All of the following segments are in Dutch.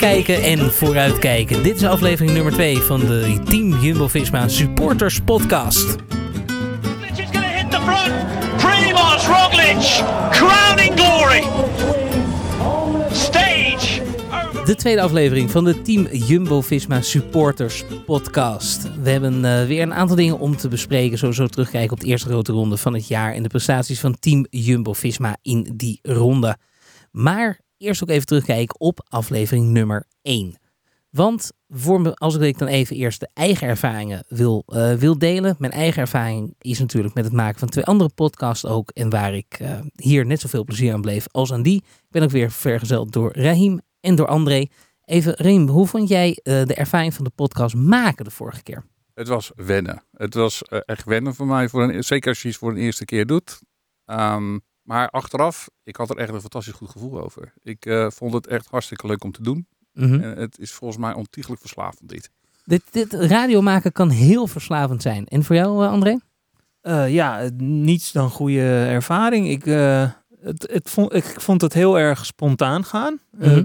terugkijken en vooruitkijken. Dit is aflevering nummer 2 van de Team Jumbo-Visma Supporters Podcast. Roglic is going to hit the front. Primoz Roglic, crowning glory. Stage. De tweede aflevering van de Team Jumbo-Visma Supporters Podcast. We hebben eh, weer een aantal dingen om te bespreken. Sowieso terugkijken op de eerste grote ronde van het jaar en de prestaties van Team Jumbo-Visma in die ronde. Maar eerst ook even terugkijken op aflevering nummer 1. Want voor me, als ik dan even eerst de eigen ervaringen wil, eh, wil delen. Mijn eigen ervaring is natuurlijk met het maken van twee andere podcasts ook. En waar ik eh, hier net zoveel plezier aan bleef als aan die. Ik ben ook weer vergezeld door Rahim en door André. Even, Rahim, hoe vond jij eh, de ervaring van de podcast maken de vorige keer? Het was wennen. Het was echt wennen voor mij, voor een, zeker als je iets voor een eerste keer doet. Ehm, maar achteraf, ik had er echt een fantastisch goed gevoel over. Ik eh, vond het echt hartstikke leuk om te doen. Mhm. En het is volgens mij ontiegelijk verslavend dit. Dit, dit radio maken kan heel verslavend zijn. En voor jou, eh, André? Eh, ja, niets dan goede ervaring. Ik, eh, het, het vond, ik vond het heel erg spontaan gaan. Eh, Mhm.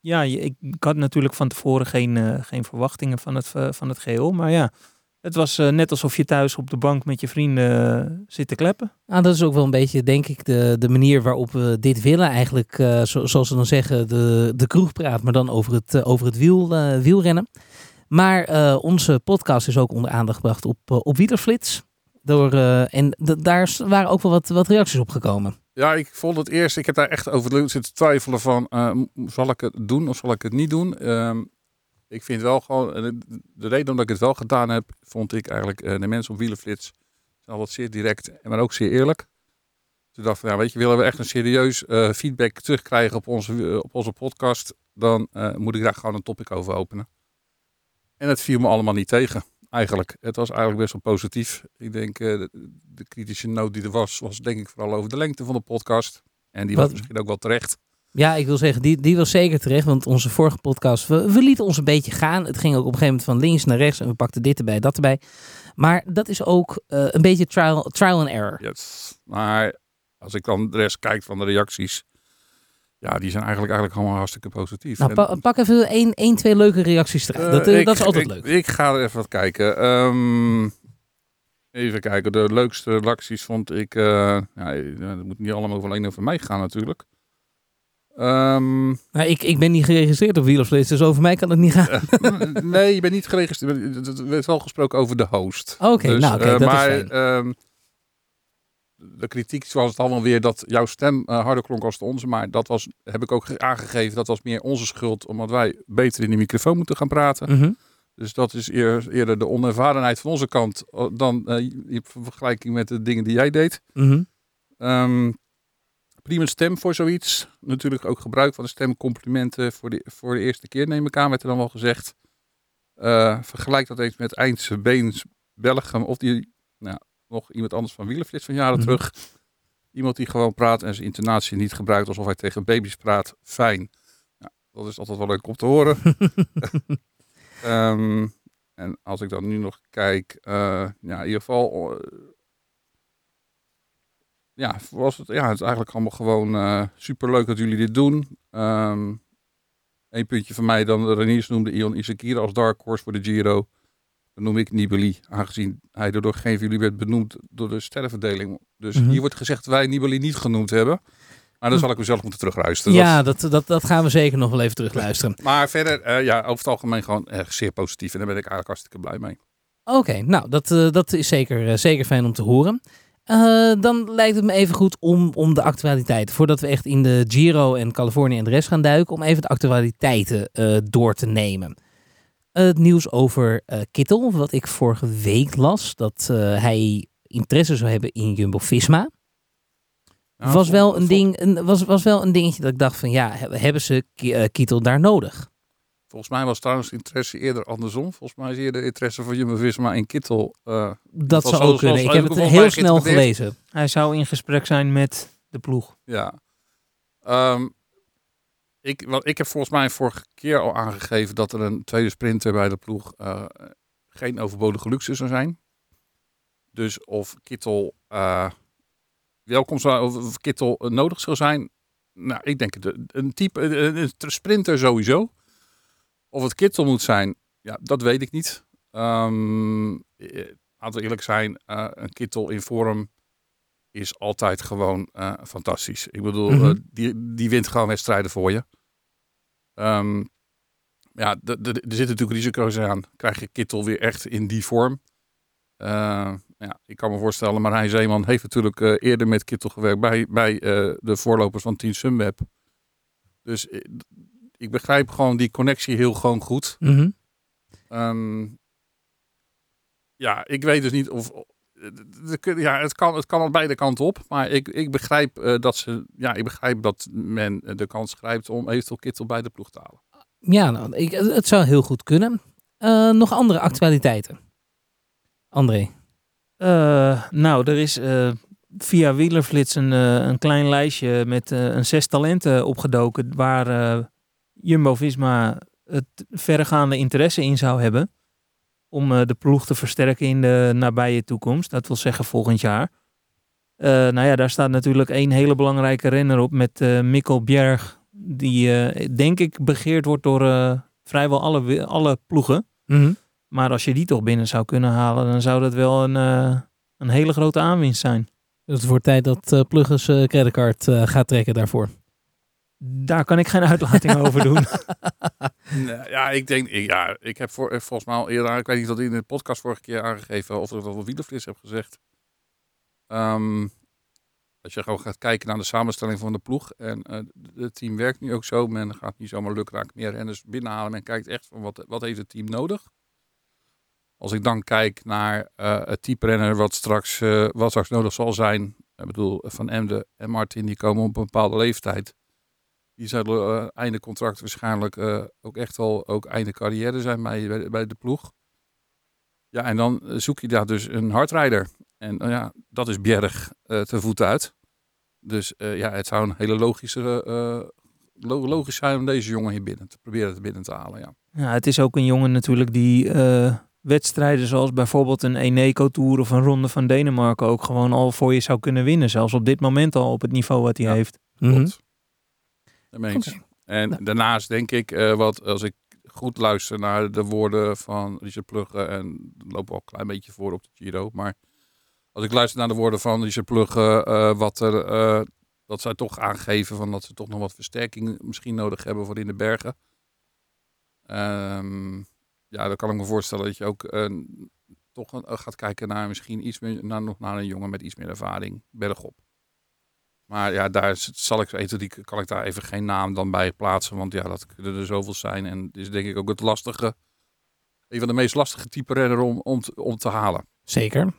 ja, ik, ik had natuurlijk van tevoren geen, eh, geen verwachtingen van het, van het geheel. Maar ja, het was eh, net alsof je thuis op de bank met je vrienden eh, zit te kleppen. Nou, dat is ook wel een beetje, denk ik, de, de manier waarop we dit willen. Eigenlijk, eh, zo- zoals ze dan zeggen, de, de kroegpraat, maar dan over het, over het wiel, eh, wielrennen. Maar eh, onze podcast is ook onder aandacht gebracht op, op Wielerflits. Door, eh, en daar waren ook wel wat, wat reacties op gekomen. Ja, ik vond het eerst, ik heb daar echt over zitten twijfelen van, eh, zal ik het doen of zal ik het niet doen? Ehm, ik vind wel gewoon, de, de reden omdat ik het wel gedaan heb, vond ik eigenlijk eh, de mensen op Wielenflits zijn altijd zeer direct, maar ook zeer eerlijk. Toen dacht ik, ja, weet je, willen we echt een serieus eh, feedback terugkrijgen op onze, eh, op onze podcast, dan moet ik daar gewoon een topic over openen. En het viel me allemaal niet tegen, eigenlijk. Het was eigenlijk best wel positief. Ik denk, de, de kritische noot die er was, was denk ik vooral over de lengte van de podcast. En die was misschien ook wel terecht. Ja, ik wil zeggen, die, die was zeker terecht. Want onze vorige podcast, we, we lieten ons een beetje gaan. Het ging ook op een gegeven moment van links naar rechts. En we pakten dit erbij, dat erbij. Maar dat is ook eh, een beetje trial, trial and error. Yes. Maar als ik dan de rest kijk van de reacties, ja, die zijn eigenlijk, eigenlijk allemaal hartstikke positief. Nou, pa- pak even één, één, twee leuke reacties eruit. Eh, dat, eh, ik- dat is altijd ik- leuk. Ik ga er even wat kijken. Ehm, even kijken. De leukste reacties vond ik. ja, dat moet niet allemaal over alleen over mij gaan, natuurlijk. Ehm, Nou, ik, ik ben niet geregistreerd op Wielerflits, dus over mij kan het niet gaan. eh, nee, je bent niet geregistreerd. Er werd wel gesproken over de host. Oké, Dus, nou oké, eh, dat maar, is ehm, de kritiek was het allemaal weer dat jouw stem eh, harder klonk als de onze. Maar dat was, heb ik ook ge- aangegeven, dat was meer onze schuld. Omdat wij beter in de microfoon moeten gaan praten. Mhm. Dus dat is eer- eerder de onervarenheid van onze kant eh, dan eh, in vergelijking met de dingen die jij deed. Mhm. Ehm prima stem voor zoiets. Natuurlijk ook gebruik van de stemcomplimenten voor de, voor de eerste keer, neem ik aan, werd er dan wel gezegd. Eh, vergelijk dat eens met Eindse Beens Belgium of die, nou, nog iemand anders van Wielenflits van jaren Mhm. terug. Iemand die gewoon praat en zijn intonatie niet gebruikt alsof hij tegen baby's praat. Fijn. Ja, dat is altijd wel leuk om te horen. Ehm, en als ik dan nu nog kijk, eh, ja, in ieder geval, eh, ja, was het, ja, het is eigenlijk allemaal gewoon eh super leuk dat jullie dit doen. Ehm Eén puntje van mij dan, Reniers noemde Ion Isakira als dark horse voor de Giro. Dan noem ik Nibali, aangezien hij door geen van jullie werd benoemd door de sterrenverdeling. Dus Mhm. hier wordt gezegd dat wij Nibali niet genoemd hebben. Maar dan zal ik mezelf moeten terugluisteren. Ja, dat, dat, dat gaan we zeker nog wel even terugluisteren. Maar verder, eh, ja, over het algemeen gewoon echt zeer positief. En daar ben ik eigenlijk hartstikke blij mee. Oké, nou, dat, eh, dat is zeker, eh, zeker fijn om te horen. Eh, dan lijkt het me even goed om, om de actualiteiten, voordat we echt in de Giro en Californië en de rest gaan duiken, om even de actualiteiten eh, door te nemen. het nieuws over eh, Kittel, wat ik vorige week las, dat eh, hij interesse zou hebben in Jumbo-Visma. Nou, was, wel een ding, een, was, was wel een dingetje dat ik dacht van ja, he- hebben ze Ki- eh, Kittel daar nodig? Volgens mij was trouwens interesse eerder andersom. Volgens mij is eerder interesse voor Jumbo-Visma in Kittel. eh, Dat zou ook kunnen. Ik heb het heel snel gelezen. Hij zou in gesprek zijn met de ploeg. Ja. Ehm, ik, wat, ik heb volgens mij vorige keer al aangegeven dat er een tweede sprinter bij de ploeg eh, geen overbodige luxe zou zijn. Dus of Kittel eh, welkom zou, of, Kittel nodig zou zijn. Nou, ik denk het, een type, een sprinter sowieso. Of het Kittel moet zijn, ja, dat weet ik niet. Ehm eh, laten we eerlijk zijn, eh, een Kittel in vorm is altijd gewoon eh, fantastisch. Ik bedoel, Mhm. die, die wint gewoon wedstrijden voor je. Ehm, ja, er zitten natuurlijk risico's aan. Krijg je Kittel weer echt in die vorm? Eh, ja, ik kan me voorstellen, Marijn Zeeman heeft natuurlijk eerder met Kittel gewerkt bij, bij de voorlopers van Team Sunweb. Dus ik begrijp gewoon die connectie heel gewoon goed. Mhm. Ehm, ja, ik weet dus niet of. Ja, het kan, het kan aan beide kanten op. Maar ik, ik begrijp eh, dat ze. Ja, ik begrijp dat men eh, de kans grijpt om eventueel Kittel bij de ploeg te halen. Ja, nou, ik, het zou heel goed kunnen. Eh, nog andere actualiteiten? André. Eh, nou, er is eh, via Wielerflits een, een klein lijstje met eh, een zes talenten opgedoken waar eh, Jumbo-Visma het verregaande interesse in zou hebben om eh, de ploeg te versterken in de nabije toekomst. Dat wil zeggen volgend jaar. Eh, nou ja, daar staat natuurlijk één hele belangrijke renner op met eh Mikkel Bjerg, die denk ik begeerd wordt door vrijwel alle, alle ploegen. Mhm. Maar als je die toch binnen zou kunnen halen, dan zou dat wel een, een hele grote aanwinst zijn. Dus het wordt tijd dat Pluggers creditcard gaat trekken daarvoor. Daar kan ik geen uitlating over doen. Ja, ik denk. ik- Ja, ik heb voor, volgens mij al eerder. Ik weet niet dat in de podcast vorige keer aangegeven. of ik dat wel wielerfris heb gezegd. Ehm, als je gewoon gaat kijken naar de samenstelling van de ploeg. En eh, het team werkt nu ook zo. Men gaat niet zomaar lukraak meer renners binnenhalen. Men kijkt echt van wat, wat heeft het team nodig. Als ik dan kijk naar eh, het type renner wat straks, eh, wat straks nodig zal zijn. Ik bedoel, Van Emden en Martin die komen op een bepaalde leeftijd. Die zullen eh, einde contract waarschijnlijk eh, ook echt wel ook einde carrière zijn bij, bij, bij de ploeg. Ja, en dan eh, zoek je daar dus een hardrijder. En eh, ja, dat is Bjerg eh te voet uit. Dus eh, ja, het zou een hele logische, eh, lo- logisch zijn om deze jongen hier binnen te proberen te binnen te halen. Ja. ja, het is ook een jongen natuurlijk die eh, wedstrijden zoals bijvoorbeeld een Eneco Tour of een Ronde van Denemarken ook gewoon al voor je zou kunnen winnen. Zelfs op dit moment al op het niveau wat hij Ja. heeft. Klopt. Daarmee eens. Oké. En Nou. daarnaast denk ik, eh, wat als ik goed luister naar de woorden van Richard Plugge, en lopen wel een klein beetje voor op de Giro, maar als ik luister naar de woorden van Richard Plugge, eh, wat er, eh, dat zij toch aangeven van dat ze toch nog wat versterking misschien nodig hebben voor in de bergen. Ehm, ja, dan kan ik me voorstellen dat je ook toch een- gaat kijken naar misschien iets meer, naar, nog naar een jongen met iets meer ervaring bergop. Maar ja, daar zal ik even, die kan ik daar even geen naam dan bij plaatsen. Want ja, dat kunnen er zoveel zijn. En is denk ik ook het lastige, een van de meest lastige type renner om, om, om te halen. Zeker.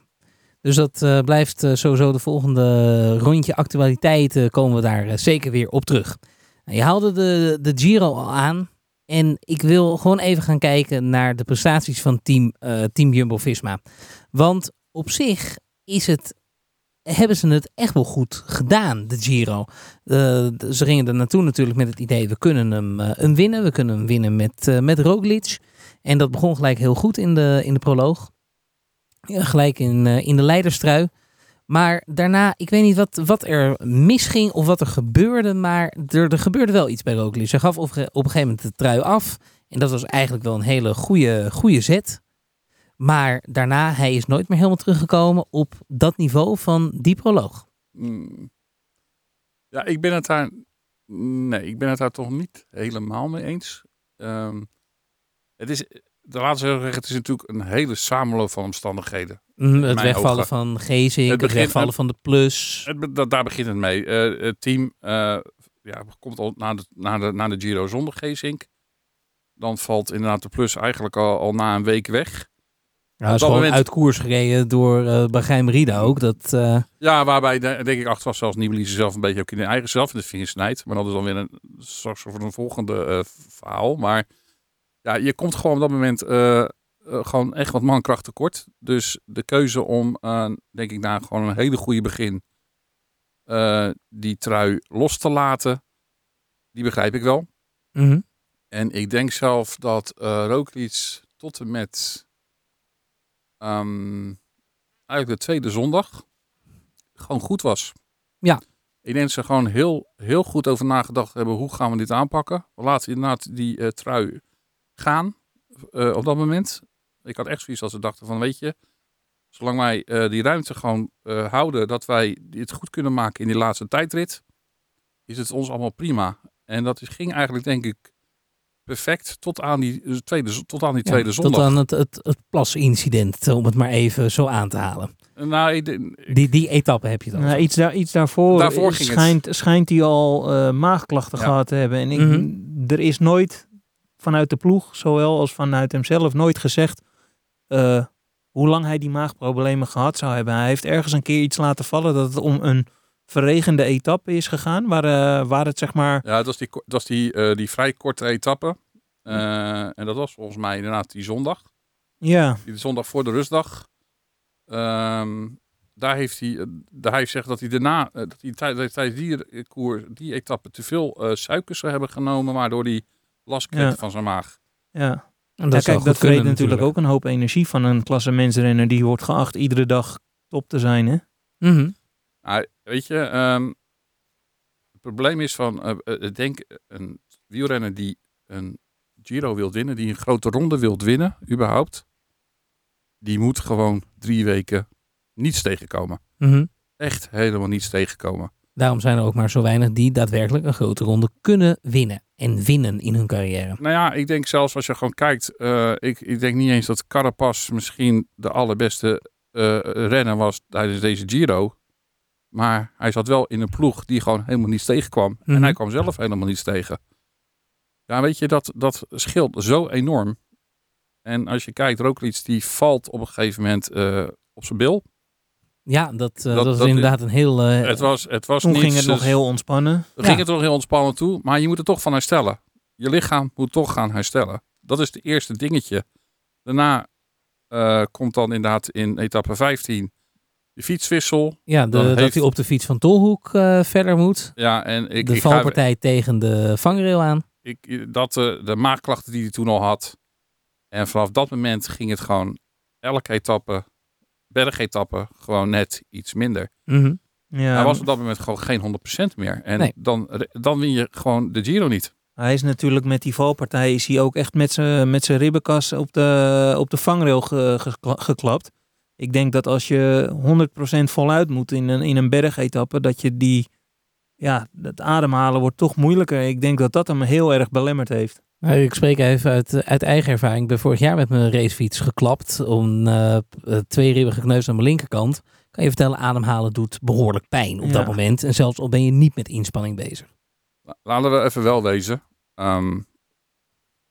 Dus dat eh, blijft eh, sowieso de volgende rondje actualiteiten. Komen we daar eh, zeker weer op terug. Nou, je haalde de, de Giro al aan. En ik wil gewoon even gaan kijken naar de prestaties van team, eh, team Jumbo-Visma. Want op zich is het, hebben ze het echt wel goed gedaan, de Giro. Eh, ze gingen er naartoe natuurlijk met het idee, we kunnen hem, eh, winnen. We kunnen hem winnen met, eh met Roglic. En dat begon gelijk heel goed in de, in de proloog. Gelijk in, in de leiderstrui. Maar daarna, ik weet niet wat, wat er misging of wat er gebeurde, maar er, er gebeurde wel iets bij Roglic. Hij gaf op, op een gegeven moment de trui af. En dat was eigenlijk wel een hele goede, goede zet. Maar daarna, hij is nooit meer helemaal teruggekomen op dat niveau van die proloog. Mm. Ja, ik ben het daar. Nee, ik ben het daar toch niet helemaal mee eens. Ehm, het is. De laatste zeggen, het is natuurlijk een hele samenloop van omstandigheden. Mm, het wegvallen ogen. van Gezink, Het het, wegvallen van de plus. Het, dat, daar begint het mee. Eh, het team eh, ja, komt al na de, na, de, na de Giro zonder Geesink. Dan valt inderdaad de plus eigenlijk al, al na een week weg. Is dat gewoon moment- uit koers gereden door uh, Bahrein Merida ook. Dat, eh, Ja, waarbij de- denk ik achteraf zelfs Nibali zichzelf een beetje ook in de eigen zelf in de vingers snijdt. Maar dat is dan weer een, straks voor een volgende eh, verhaal. Maar ja, je komt gewoon op dat moment eh, eh, gewoon echt wat mankracht tekort. Dus de keuze om, eh, denk ik, na gewoon een hele goede begin eh, die trui los te laten, die begrijp ik wel. mhm. En ik denk zelf dat eh Roglic tot en met ehm, eigenlijk de tweede zondag gewoon goed was. Ja. Ik denk dat ze gewoon heel, heel goed over nagedacht hebben hoe gaan we dit aanpakken. We laten inderdaad die eh, trui gaan eh, op dat moment. Ik had echt zoiets als ze dachten van, weet je, zolang wij eh, die ruimte gewoon houden, dat wij dit goed kunnen maken in die laatste tijdrit, is het ons allemaal prima. En dat is, ging eigenlijk, denk ik, perfect tot aan die eh, tweede, tot aan die Ja, tweede zondag. Tot aan het, het, het plasincident, om het maar even zo aan te halen. Nou, ik, ik- Die, die etappe heb je dan. Nou, iets, daar, iets daarvoor, Daarvoor ging het. schijnt, schijnt hij al eh, maagklachten Ja. gehad te hebben. En ik, Mhm. er is nooit vanuit de ploeg, zowel als vanuit hemzelf, nooit gezegd eh, hoe lang hij die maagproblemen gehad zou hebben. Hij heeft ergens een keer iets laten vallen dat het om een verregende etappe is gegaan, waar, eh, waar het zeg maar... Ja, dat was die, dat was die, eh, die vrij korte etappe. Eh, en dat was volgens mij inderdaad die zondag. Ja, Die zondag voor de rustdag. Ehm, daar heeft hij, daar hij zegt dat hij daarna, dat hij tij- tijdens die eh, koer, die etappe te veel eh, suikers zou hebben genomen, waardoor hij last kreeg Ja. van zijn maag. ja. En ja kijk, dat kunnen natuurlijk ook een hoop energie van een klassementsrenner die wordt geacht iedere dag top te zijn. Hè? Mhm. Weet je, ehm, het probleem is van, eh, eh, ik denk een wielrenner die een Giro wil winnen, die een grote ronde wilt winnen, überhaupt, die moet gewoon drie weken niets tegenkomen. Mhm. Echt helemaal niets tegenkomen. Daarom zijn er ook maar zo weinig die daadwerkelijk een grote ronde kunnen winnen. En winnen in hun carrière. Nou ja, ik denk zelfs als je gewoon kijkt, eh, ik, ik denk niet eens dat Carapaz misschien de allerbeste eh, renner was tijdens deze Giro. Maar hij zat wel in een ploeg die gewoon helemaal niets tegenkwam. En Mhm. hij kwam zelf helemaal niets tegen. Ja, weet je, dat, dat scheelt zo enorm. En als je kijkt, Roglic die valt op een gegeven moment eh, op zijn bil. Ja, dat, eh, Dat- dat- inderdaad een heel... eh, Het was, het was Toen niet, ging het nog heel ontspannen. Ging het toch heel ontspannen toe, maar je moet er toch van herstellen. Je lichaam moet toch gaan herstellen. Dat is het eerste dingetje. Daarna komt dan inderdaad in etappe 15 de fietswissel. ja, de, dat heeft- hij op de fiets van Tolhoek eh, verder moet. Ja, en ik, de ik ga, valpartij tegen de vangrail aan. ik, dat, eh, de maagklachten die hij toen al had. En vanaf dat moment ging het gewoon elke etappe, bergetappe, gewoon net iets minder. Mhm. Ja, Hij was op dat moment gewoon geen 100% meer. En Nee. dan, dan win je gewoon de Giro niet. Hij is natuurlijk met die valpartij is hij ook echt met zijn met zijn ribbenkas op de, op de vangrail ge- gekla- geklapt. Ik denk dat als je 100% voluit moet in een, in een bergetappe, dat je die, ja, het ademhalen wordt toch moeilijker. Ik denk dat dat hem heel erg belemmerd heeft. Nou, ik spreek even uit, uit eigen ervaring. Ik ben vorig jaar met mijn racefiets geklapt. Om eh, eh, twee ribben gekneusd aan mijn linkerkant. Kan je vertellen, ademhalen doet behoorlijk pijn op Ja. dat moment. En zelfs al ben je niet met inspanning bezig. Laten we even wel wezen. Ehm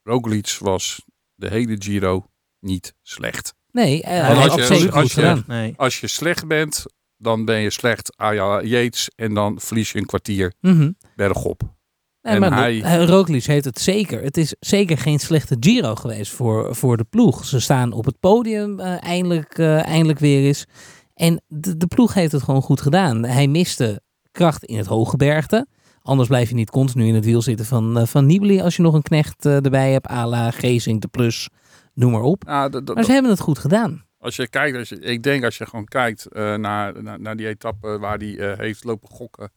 Roglic was de hele Giro niet slecht. Nee, eh, hij absoluut als goed je- gedaan. Nee. Als je slecht bent, dan ben je slecht à la Yates en dan verlies je een kwartier Mhm. bergop. Nee, En maar hij-. Roglic heeft het zeker. Het is zeker geen slechte Giro geweest voor, voor de ploeg. Ze staan op het podium eh, eindelijk, eh, eindelijk weer eens. En de, de ploeg heeft het gewoon goed gedaan. Hij miste kracht in het hoge bergte. Anders blijf je niet continu in het wiel zitten van, eh, van Nibali als je nog een knecht eh, erbij hebt. à la Gezing, de Plus, noem maar op. Nou, dat- dat- Maar ze hebben het goed gedaan. als je kijkt, als je, ik denk als je gewoon kijkt eh, naar, naar, naar die etappe waar hij eh, heeft lopen gokken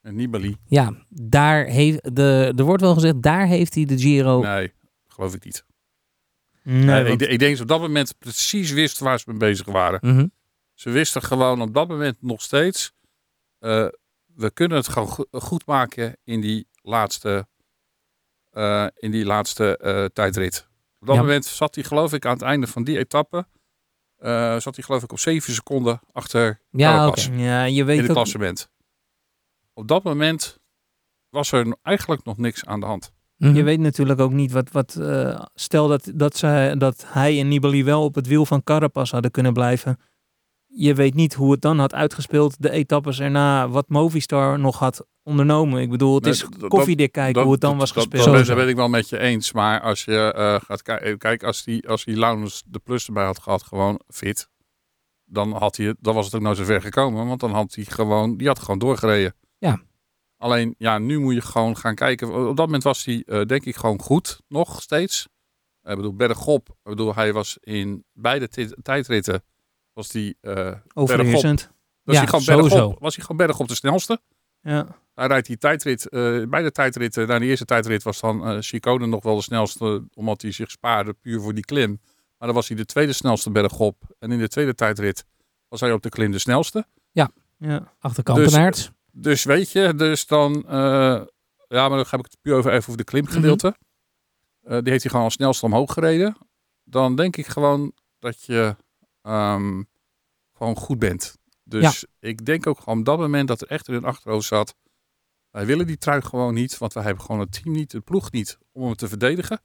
met Nibali. Ja, daar heeft de, er wordt wel gezegd, daar heeft hij de Giro. Nee, geloof ik niet. Nee, want- ik, ik denk dat ze op dat moment precies wist waar ze mee bezig waren. Mhm. Ze wisten gewoon op dat moment nog steeds. eh, we kunnen het gewoon go- goed maken in die laatste, eh, in die laatste eh, tijdrit. Op dat Ja. moment zat hij geloof ik aan het einde van die etappe. eh, zat hij geloof ik op 7 seconden achter Ja, ja, je in weet het ook, klassement. Op dat moment was er eigenlijk nog niks aan de hand. Mhm. Je weet natuurlijk ook niet wat. wat eh, stel dat, dat, zij, dat hij en Nibali wel op het wiel van Carapaz hadden kunnen blijven. Je weet niet hoe het dan had uitgespeeld. De etappes erna, wat Movistar nog had ondernomen. Ik bedoel, het is koffiedik kijken Dat- hoe het dan dat- was gespeeld. Dat, ben- Sowieso. dat ben ik wel met je eens. Maar als je eh, gaat kijken, kijk, als die, als die Laurens de plus erbij had gehad, gewoon fit, dan, had hij, dan was het ook nooit zo ver gekomen. Want dan had hij gewoon, die had gewoon doorgereden. Ja. Alleen, ja, nu moet je gewoon gaan kijken. Op dat moment was hij, eh, denk ik, gewoon goed, nog steeds. Eh, Ik bedoel, bergop. Ik bedoel, hij was in beide ti- tijdritten, was hij, eh, Overheersend. was Ja, hij gewoon sowieso. bergop, was hij gewoon bergop de snelste. Ja. Hij rijdt die tijdrit, eh, bij de tijdrit, uh, na de eerste tijdrit was dan uh, Chicone nog wel de snelste, omdat hij zich spaarde puur voor die klim. Maar dan was hij de tweede snelste bergop. En in de tweede tijdrit was hij op de klim de snelste. Ja. Achter Kampenaerts. Dus, dus weet je, dus dan, ja, maar dan heb ik het puur over, even over de klimgedeelte. die heeft hij gewoon als snelste omhoog gereden. Dan denk ik gewoon dat je ehm, gewoon goed bent. Dus ik denk ook gewoon op dat moment dat er echt in hun achterhoofd zat. Wij willen die trui gewoon niet, want wij hebben gewoon het team niet, de ploeg niet, om hem te verdedigen.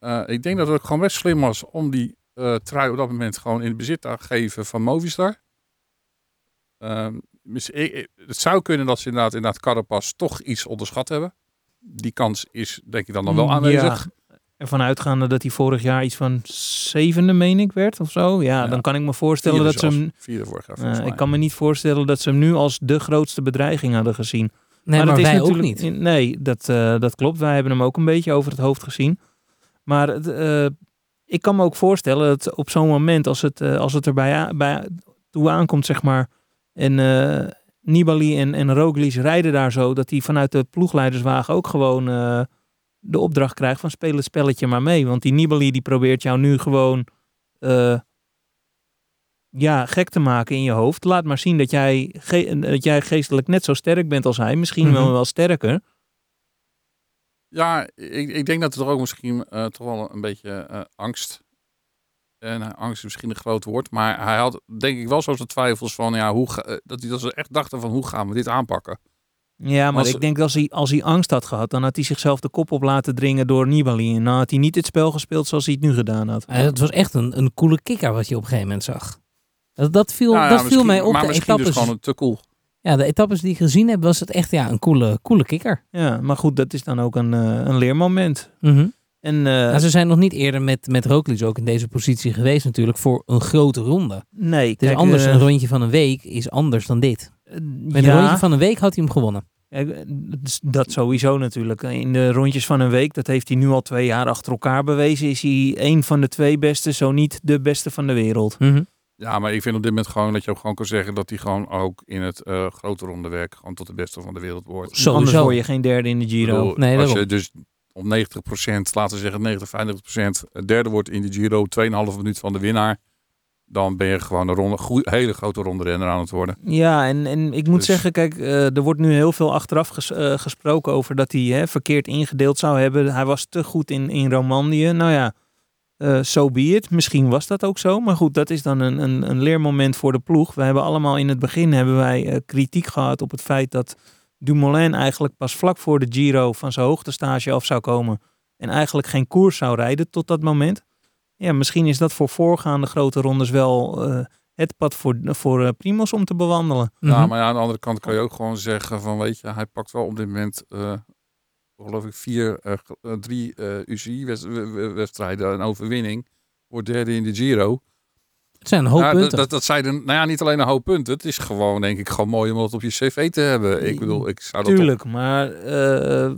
Uh, ik denk dat het ook gewoon best slim was om die uh, trui op dat moment gewoon in bezit te geven van Movistar. Uh, het zou kunnen dat ze inderdaad, inderdaad Carapaz toch iets onderschat hebben. Die kans is denk ik dan nog wel aanwezig. Ja, ervan uitgaande dat hij vorig jaar iets van zevende, meen ik, werd of zo. Ja, Ja. dan kan ik me voorstellen dat ze hem... Vierde vorig jaar eh, ik kan me niet voorstellen dat ze hem nu als de grootste bedreiging hadden gezien. Nee, maar, is wij ook natuurlijk- niet. Nee, dat, eh, dat klopt. Wij hebben hem ook een beetje over het hoofd gezien. Maar het, eh, ik kan me ook voorstellen dat op zo'n moment, als het, als het er bij, toe aankomt, zeg maar, en eh, Nibali en, en Roglic rijden daar zo, dat hij vanuit de ploegleiderswagen ook gewoon eh, de opdracht krijgt van speel het spelletje maar mee. Want die Nibali die probeert jou nu gewoon eh, ja, gek te maken in je hoofd. Laat maar zien dat jij, dat jij geestelijk net zo sterk bent als hij. Misschien wel Mhm. wel sterker. Ja, ik, ik denk dat er ook misschien eh, toch wel een beetje eh, angst. En angst is misschien een groot woord. Maar hij had denk ik wel zo zijn twijfels van ja, hoe ga- dat, hij, dat ze echt dachten van hoe gaan we dit aanpakken. Ja, maar Als- ik denk dat als hij, als hij angst had gehad, dan had hij zichzelf de kop op laten dringen door Nibali. En dan had hij niet het spel gespeeld zoals hij het nu gedaan had. Eh, het was echt een, een coole kikker wat je op een gegeven moment zag. Dat, dat viel, Nou ja, dat viel mij op. Maar De misschien dus etappes, gewoon een te cool. ja, de etappes die ik gezien heb, was het echt ja, een coole, coole kikker. Ja, maar goed, dat is dan ook een, eh, een leermoment. Mhm. En eh, Nou, ze zijn nog niet eerder met, met Roglic ook in deze positie geweest natuurlijk voor een grote ronde. nee, Het is kijk, anders, eh, een rondje van een week is anders dan dit. Met ja, een rondje van een week had hij hem gewonnen. eh, dat sowieso natuurlijk. In de rondjes van een week, dat heeft hij nu al twee jaar achter elkaar bewezen, is hij een van de twee beste, zo niet de beste van de wereld. Mhm. Ja, maar ik vind op dit moment gewoon dat je ook gewoon kan zeggen dat hij gewoon ook in het eh, grote ronde werk gewoon tot de beste van de wereld wordt. Sowieso. Anders word je geen derde in de Giro. bedoel, Nee, als daarom. je dus om 90%, laten we zeggen 90, 95% derde wordt in de Giro, 2,5 minuut van de winnaar, dan ben je gewoon een ronde, hele grote ronde renner aan het worden. Ja, en, en ik moet Dus- zeggen, kijk, eh, er wordt nu heel veel achteraf ges- eh, gesproken over dat hij hè, verkeerd ingedeeld zou hebben. Hij was te goed in, in Romandie. Nou ja, eh so be it. Misschien was dat ook zo. Maar goed, dat is dan een, een, een leermoment voor de ploeg. We hebben allemaal in het begin hebben wij kritiek gehad op het feit dat Dumoulin eigenlijk pas vlak voor de Giro van zijn hoogtestage af zou komen. En eigenlijk geen koers zou rijden tot dat moment. Ja, misschien is dat voor voorgaande grote rondes wel eh, het pad voor, voor eh, Primos om te bewandelen. Ja, Mhm. maar ja, aan de andere kant kan je ook gewoon zeggen van, weet je, hij pakt wel op dit moment, eh, geloof ik, vier, eh, eh, drie UCI-wedstrijden, een overwinning. Wordt derde in de Giro. Het zijn een hoop punten. dat, dat zijn er, nou ja, niet alleen een hoop punten. Het is gewoon, denk ik, gewoon mooi om dat op je cv te hebben. Ik bedoel, ik zou dat Tuurlijk, maar eh,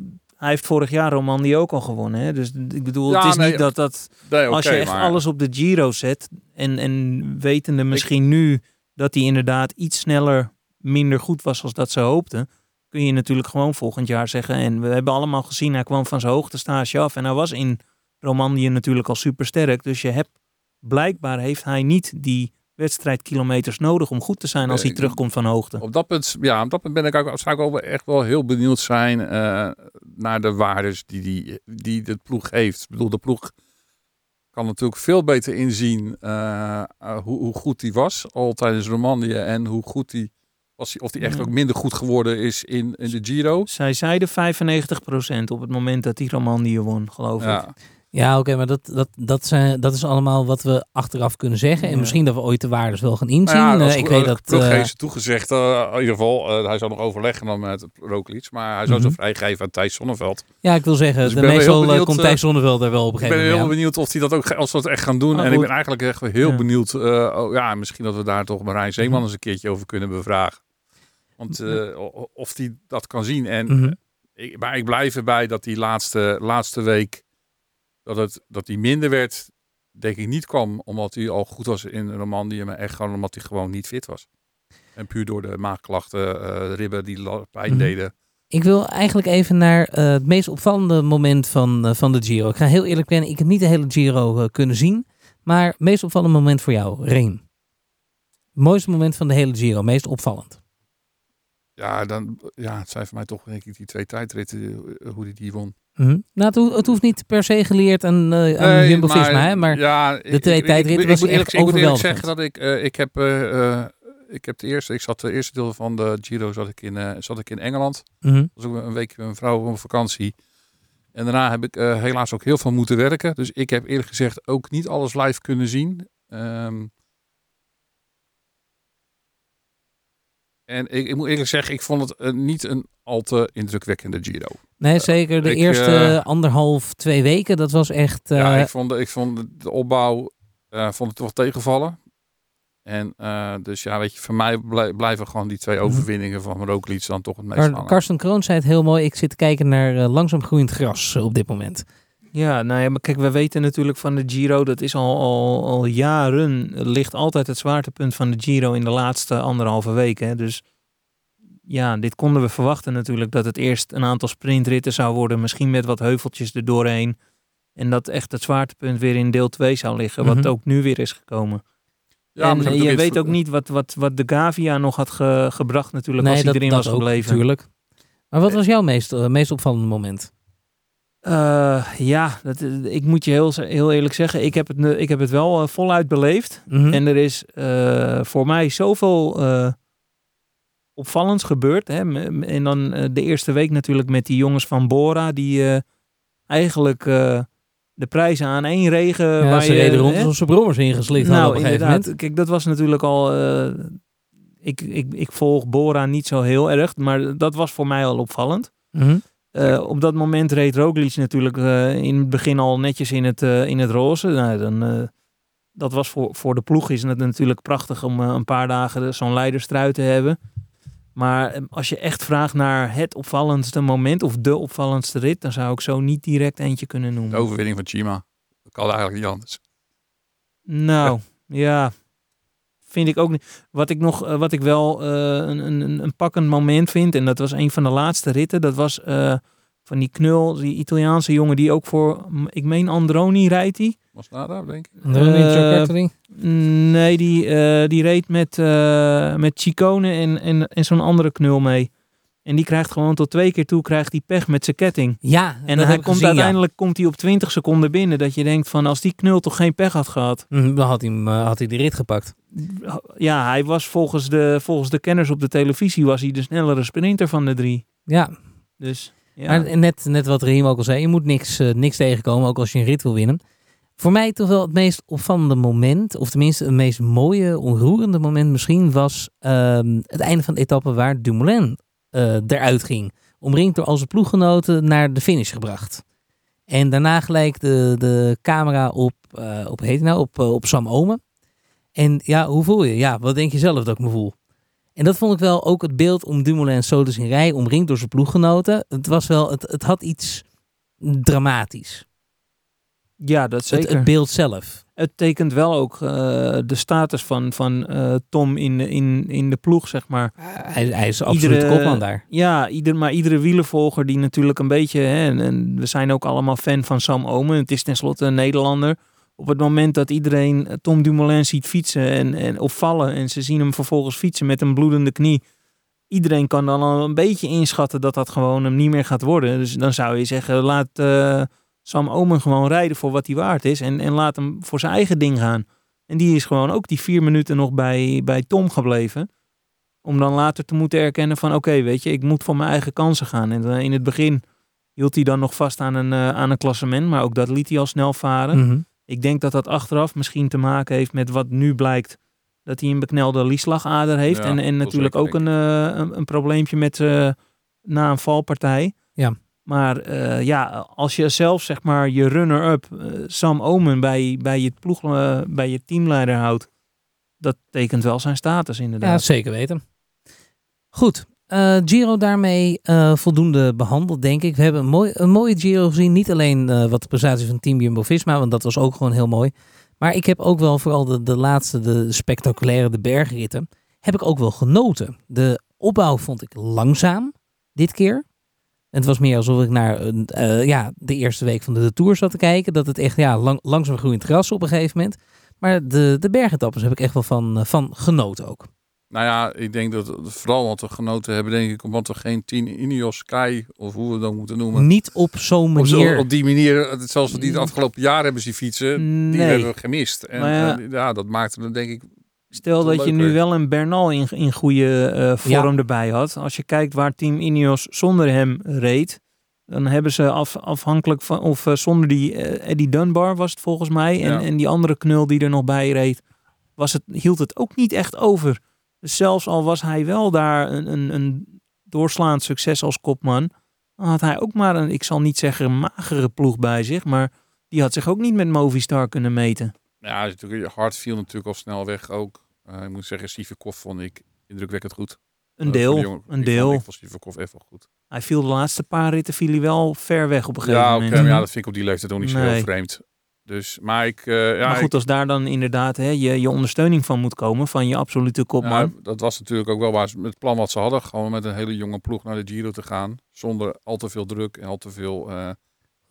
hij heeft vorig jaar Romandie ook al gewonnen. Hè? Dus ik bedoel, Ja, het is nee, niet dat dat... als je echt maar- alles op de Giro zet en, en wetende misschien nu dat hij inderdaad iets sneller minder goed was als dat ze hoopten, kun je natuurlijk gewoon volgend jaar zeggen. En we hebben allemaal gezien, hij kwam van zijn hoogtestage af en hij was in Romandie natuurlijk al super sterk. Dus je hebt, blijkbaar heeft hij niet die wedstrijdkilometers nodig om goed te zijn als hij terugkomt van hoogte. Op dat punt, ja, op dat punt ben ik ook, zou ik ook echt wel heel benieuwd zijn eh, naar de waardes die, die, die de ploeg heeft. Ik bedoel, de ploeg kan natuurlijk veel beter inzien eh, eh, hoe, hoe goed hij was al tijdens Romandie en hoe goed hij was, of hij echt ook minder goed geworden is in, in de Giro. Zij zeiden 95% op het moment dat hij Romandie won, geloof ik. Ja, oké, maar dat, dat, dat, zijn, dat is allemaal wat we achteraf kunnen zeggen. En misschien dat we ooit de waardes wel gaan inzien. Nou ja, Eh, ik weet dat... ploeg eh, heeft toegezegd, eh, in ieder geval, eh, hij zou nog overleggen dan met Roglic, maar hij zou Mhm. zo vrijgeven aan Thijs Zonneveld. ja, ik wil zeggen, Dus de meestal eh, benieuwd, komt eh, Thijs Zonneveld er wel op een Ik ben gegeven heel moment. benieuwd of hij dat ook als ze dat echt gaan doen. Maar en ik ben eigenlijk echt wel heel Ja. benieuwd. eh, oh, ja, misschien dat we daar toch Marijn Zeeman eens een keertje over kunnen bevragen. Want eh, of hij dat kan zien. En. Mhm. ik, maar ik blijf erbij dat die laatste, laatste week dat, het, dat hij minder werd. Denk ik niet kwam omdat hij al goed was in Romandie. Maar echt gewoon omdat hij gewoon niet fit was. En puur door de maagklachten, eh, ribben die pijn Mhm. deden. Ik wil eigenlijk even naar eh, het meest opvallende moment van, eh, van de Giro. Ik ga heel eerlijk bekennen, ik heb niet de hele Giro kunnen zien. Maar het meest opvallende moment voor jou, Reem. Het mooiste moment van de hele Giro, meest opvallend. Ja, dan, ja, het zijn voor mij toch denk ik die twee tijdritten, hoe die die won. Mhm. Nou, het, ho- het hoeft niet per se geleerd aan, eh aan Nee, Jumbo-Visma, hè, maar ja, de twee tijdritten was echt eerlijk, ik moet eerlijk zeggen dat ik, eh, ik heb, eh, ik heb de eerste, ik zat de eerste deel van de Giro zat ik in, zat ik in Engeland. Mhm. was ook een week met mijn vrouw op vakantie. En daarna heb ik helaas ook heel veel moeten werken. Dus ik heb eerlijk gezegd ook niet alles live kunnen zien. Ehm, en ik, ik moet eerlijk zeggen, ik vond het eh, niet een al te indrukwekkende Giro. Nee, zeker de ik, eerste eh, anderhalf, twee weken, dat was echt... eh, ja, ik vond, de- ik vond de- opbouw eh, vond het toch tegenvallen. En eh, dus ja, weet je, voor mij blij- blijven gewoon die twee Mhm. overwinningen van Roglic dan toch het meest Kar- hangen. Karsten Kroon zei het heel mooi. Ik zit te kijken naar eh, langzaam groeiend gras eh, op dit moment. Ja, nou ja, maar kijk, we weten natuurlijk van de Giro, dat is al, al, al jaren, ligt altijd het zwaartepunt van de Giro in de laatste anderhalve weken. Hè. Dus ja, dit konden we verwachten natuurlijk, dat het eerst een aantal sprintritten zou worden, misschien met wat heuveltjes er doorheen. En dat echt het zwaartepunt weer in deel 2 zou liggen, wat Mhm. ook nu weer is gekomen. Ja, maar en eh, hebben je weet iets- ook niet wat, wat, wat de Gavia nog had ge- gebracht natuurlijk, als hij erin was ook, gebleven. natuurlijk. Maar wat was jouw meest, eh, meest opvallende moment? Eh, ja, dat, ik moet je heel, heel eerlijk zeggen, ik heb het, ik heb het wel eh, voluit beleefd. Mhm. En er is eh, voor mij zoveel eh opvallends gebeurd. Hè? En dan eh, de eerste week natuurlijk met die jongens van Bora, die eh, eigenlijk eh, de prijzen aan één regen. ja, waar ze je, reden rond hè? alsof ze brommers ingeslikt hadden Nou, op een gegeven moment. Kijk, dat was natuurlijk al. eh, ik, ik, ik volg Bora niet zo heel erg, maar dat was voor mij al opvallend. Mhm. Eh, op dat moment reed Roglic natuurlijk eh, in het begin al netjes in het, eh, in het roze. Nou, dan, dat was voor, voor de ploeg is het natuurlijk prachtig om een paar dagen zo'n leiderstrui te hebben. Maar als je echt vraagt naar het opvallendste moment of de opvallendste rit, dan zou ik zo niet direct eentje kunnen noemen. De overwinning van Chima. Dat kan eigenlijk niet anders. Nou, ja. Vind ik ook niet. Wat ik nog, eh, wat ik wel eh, een, een, een pakkend moment vind, en dat was een van de laatste ritten, dat was eh, van die knul, die Italiaanse jongen die ook voor, ik meen Androni rijdt die. Was daar, denk ik. Androni Giocattoli? Nee, die, eh, die reed met, eh met Chicone en, en, en zo'n andere knul mee. En die krijgt gewoon tot twee keer toe krijgt die pech met zijn ketting. Ja, En hij komt gezien, ja. uiteindelijk komt hij op 20 seconden binnen. Dat je denkt van als die knul toch geen pech had gehad. Mhm, Dan had hij, hem, eh, had hij de rit gepakt. Ja, hij was volgens de, volgens de kenners op de televisie was hij de snellere sprinter van de drie. Ja, Dus ja. maar net, net wat Reem ook al zei. Je moet niks, eh, niks tegenkomen, ook als je een rit wil winnen. Voor mij toch wel het meest opvallende moment, of tenminste het meest mooie, onroerende moment misschien, was ehm, het einde van de etappe waar Dumoulin eruit ging. Omringd door al zijn ploeggenoten naar de finish gebracht. En daarna gelijk de, de camera op, eh, op, hoe heet nou, op, eh, op Sam Omen. En ja, hoe voel je? Ja, wat denk je zelf dat ik me voel? En dat vond ik wel ook het beeld om Dumoulin zo dus in rij, omringd door zijn ploeggenoten. Het was wel, het, het had iets dramatisch. ja, dat Het, zeker. het beeld zelf. Het tekent wel ook eh, de status van, van eh, Tom in, de- in, in de ploeg, zeg maar. Hij, hij is absoluut Iedere- kopman daar. Ja, ieder, maar iedere wielervolger die natuurlijk een beetje... Hè, en, en we zijn ook allemaal fan van Sam Omen. Het is tenslotte een Nederlander. Op het moment dat iedereen eh, Tom Dumoulin ziet fietsen en, en, of vallen... en ze zien hem vervolgens fietsen met een bloedende knie... Iedereen kan dan al een beetje inschatten dat dat gewoon hem niet meer gaat worden. Dus dan zou je zeggen, laat Sam Omen gewoon rijden voor wat hij waard is. En, en laat hem voor zijn eigen ding gaan. En die is gewoon ook die vier minuten nog bij, bij Tom gebleven. Om dan later te moeten erkennen van oké, weet je, ik moet voor mijn eigen kansen gaan. En eh, in het begin hield hij dan nog vast aan een, eh, aan een klassement. Maar ook dat liet hij al snel varen. Mhm. Ik denk dat dat achteraf misschien te maken heeft met wat nu blijkt. Dat hij een beknelde lieslagader heeft. Ja, en en natuurlijk ook een, eh, een, een probleempje met eh, na een valpartij. Ja. Maar eh, ja, als je zelf zeg maar je runner-up eh, Sam Omen bij, bij, je ploeg, eh, bij je teamleider houdt. Dat tekent wel zijn status Ja, inderdaad. zeker weten. Goed. Giro daarmee voldoende behandeld, denk ik. We hebben een, mooi, een mooie Giro gezien. Niet alleen wat de prestatie van Team Jumbo-Visma, want dat was ook gewoon heel mooi. Maar ik heb ook wel vooral de, de laatste, de spectaculaire, de bergritten. heb ik ook wel genoten. De opbouw vond ik langzaam dit keer. Het was meer alsof ik naar een, eh, ja, de eerste week van de Tour zat te kijken. Dat het echt ja, lang, langzaam groeiend gras op een gegeven moment. Maar de, de bergetappes heb ik echt wel van, eh, van genoten ook. Nou ja, ik denk dat vooral wat we genoten hebben, denk ik, omdat we geen 10 Ineos Sky, of hoe we dat moeten noemen. Niet op zo'n Op, zo- manier. op die manier, eh, zoals we die het afgelopen jaar hebben zien fietsen, die hebben we gemist. En Maar ja. ja, ja dat maakte het denk ik Stel dat je nu wel een Bernal in, in goede eh, vorm erbij had. Als je kijkt waar Team Ineos zonder hem reed. Dan hebben ze af, afhankelijk van, of eh, zonder die eh, Eddie Dunbar was het volgens mij. En, Ja. en die andere knul die er nog bij reed. Was het, hield het ook niet echt over. Dus zelfs al was hij wel daar een, een, een doorslaand succes als kopman. Dan had hij ook maar een, ik zal niet zeggen een magere ploeg bij zich. Maar die had zich ook niet met Movistar kunnen meten. Ja, is natuurlijk, hard viel natuurlijk al snel weg ook. Eh, ik moet zeggen, Sivakov vond ik indrukwekkend goed. Een Eh, deel, voor de jongen. een deel. Vond, ik vond Sivakov echt wel goed. Hij viel de laatste paar ritten viel hij wel ver weg op een gegeven Ja, oké, moment. maar ja, dat vind ik op die leeftijd ook niet zo heel vreemd. Dus, maar ik... eh, ja, maar goed, als daar dan inderdaad hè, je, je ondersteuning van moet komen, van je absolute kopman. ja, dat was natuurlijk ook wel waar ze, het plan wat ze hadden. Gewoon met een hele jonge ploeg naar de Giro te gaan. Zonder al te veel druk en al te veel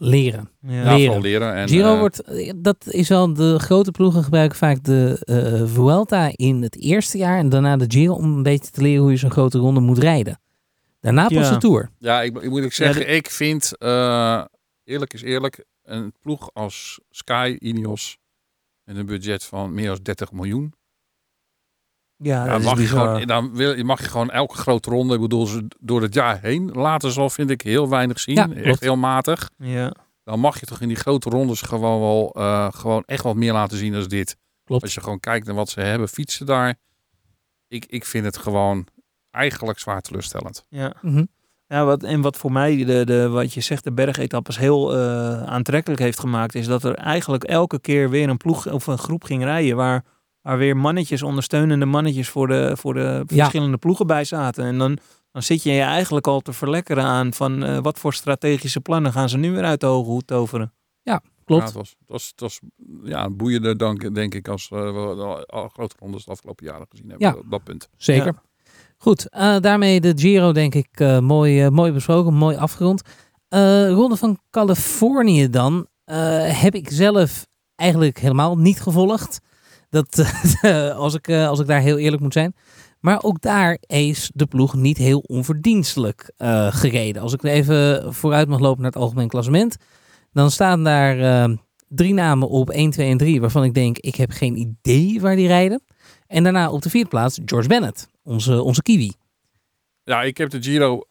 Leren. ja. Leren. vooral leren. En, Giro eh, wordt, dat is wel, de grote ploegen gebruiken vaak de eh, Vuelta in het eerste jaar en daarna de Giro om een beetje te leren hoe je zo'n grote ronde moet rijden. Daarna pas Ja. de Tour. Ja, ik, ik moet ook zeggen, ik vind, eh, eerlijk is eerlijk, een ploeg als Sky, Ineos, met een budget van meer dan 30 miljoen. Ja, Ja, dat is mag je, bizar. gewoon, dan wil, mag je gewoon elke grote ronde, ik bedoel, ze door het jaar heen laten zal, vind ik heel weinig zien. Ja, klopt. echt heel matig. Ja. Dan mag je toch in die grote rondes gewoon wel, eh, gewoon echt wat meer laten zien dan dit. Klopt. Als je gewoon kijkt naar wat ze hebben, fietsen daar. Ik, ik vind het gewoon eigenlijk zwaar teleurstellend. Ja. Mhm. Ja, wat, en wat voor mij, de, de, wat je zegt, de bergetappes heel eh, aantrekkelijk heeft gemaakt, is dat er eigenlijk elke keer weer een ploeg of een groep ging rijden waar, waar weer mannetjes, ondersteunende mannetjes voor de, voor de Ja. verschillende ploegen bij zaten. En dan, dan zit je je eigenlijk al te verlekkeren aan van eh, wat voor strategische plannen gaan ze nu weer uit de hoge hoed toveren. Klopt. Ja, het was, het was, het was ja, boeiender dan, denk ik als eh, we de al grote rondes de afgelopen jaren gezien hebben. Ja. Op dat punt. Zeker. Ja. Goed, eh, daarmee de Giro denk ik eh, mooi, mooi besproken, mooi afgerond. Eh Ronde van Californië dan eh, heb ik zelf eigenlijk helemaal niet gevolgd. Dat, eh, als, ik, eh, als ik daar heel eerlijk moet zijn. Maar ook daar is de ploeg niet heel onverdienstelijk eh, gereden. Als ik even vooruit mag lopen naar het algemeen klassement. Dan staan daar drie namen op 1, 2 en 3. Waarvan ik denk, ik heb geen idee waar die rijden. En daarna op de vierde plaats George Bennett, onze, onze Kiwi. Ja, ik heb de Giro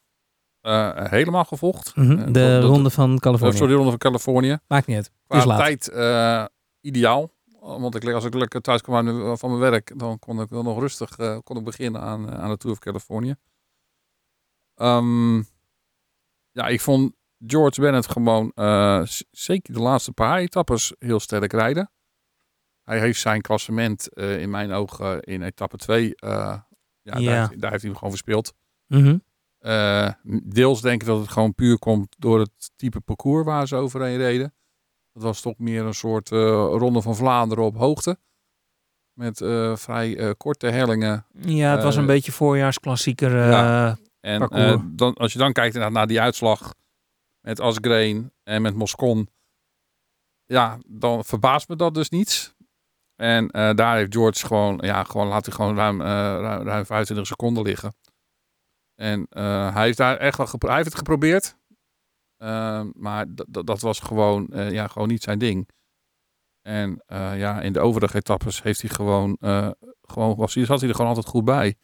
helemaal gevolgd. Mhm, de ronde van Californië. sorry, de ronde van Californië. Maakt niet uit. Qua Is laat. tijd ideaal. Want ik, als ik lekker thuis kwam van mijn werk, dan kon ik wel nog rustig eh, kon ik beginnen aan, aan de Tour of Californië. Ehm, ja, ik vond George Bennett gewoon, eh, zeker de laatste paar etappes, heel sterk rijden. Hij heeft zijn klassement eh, in mijn ogen in etappe 2, ja, Ja. Daar, heeft, daar heeft hij hem gewoon verspeeld. Mhm. Eh, deels denk ik dat het gewoon puur komt door het type parcours waar ze overheen reden. Dat was toch meer een soort eh, ronde van Vlaanderen op hoogte. Met eh, vrij eh, korte hellingen. Ja, het was een beetje voorjaarsklassieker. ja. En dan, als je dan kijkt naar, naar die uitslag met Asgreen en met Moscon. Ja, dan verbaast me dat dus niet. En daar heeft George gewoon, ja, gewoon laat hij gewoon ruim, eh, ruim, ruim 25 seconden liggen. En hij heeft daar echt wel hij heeft het geprobeerd. Eh, maar dat was gewoon, eh, ja, gewoon niet zijn ding. En eh, ja, in de overige etappes heeft hij gewoon, eh, gewoon was, hij- zat hij er gewoon altijd goed bij.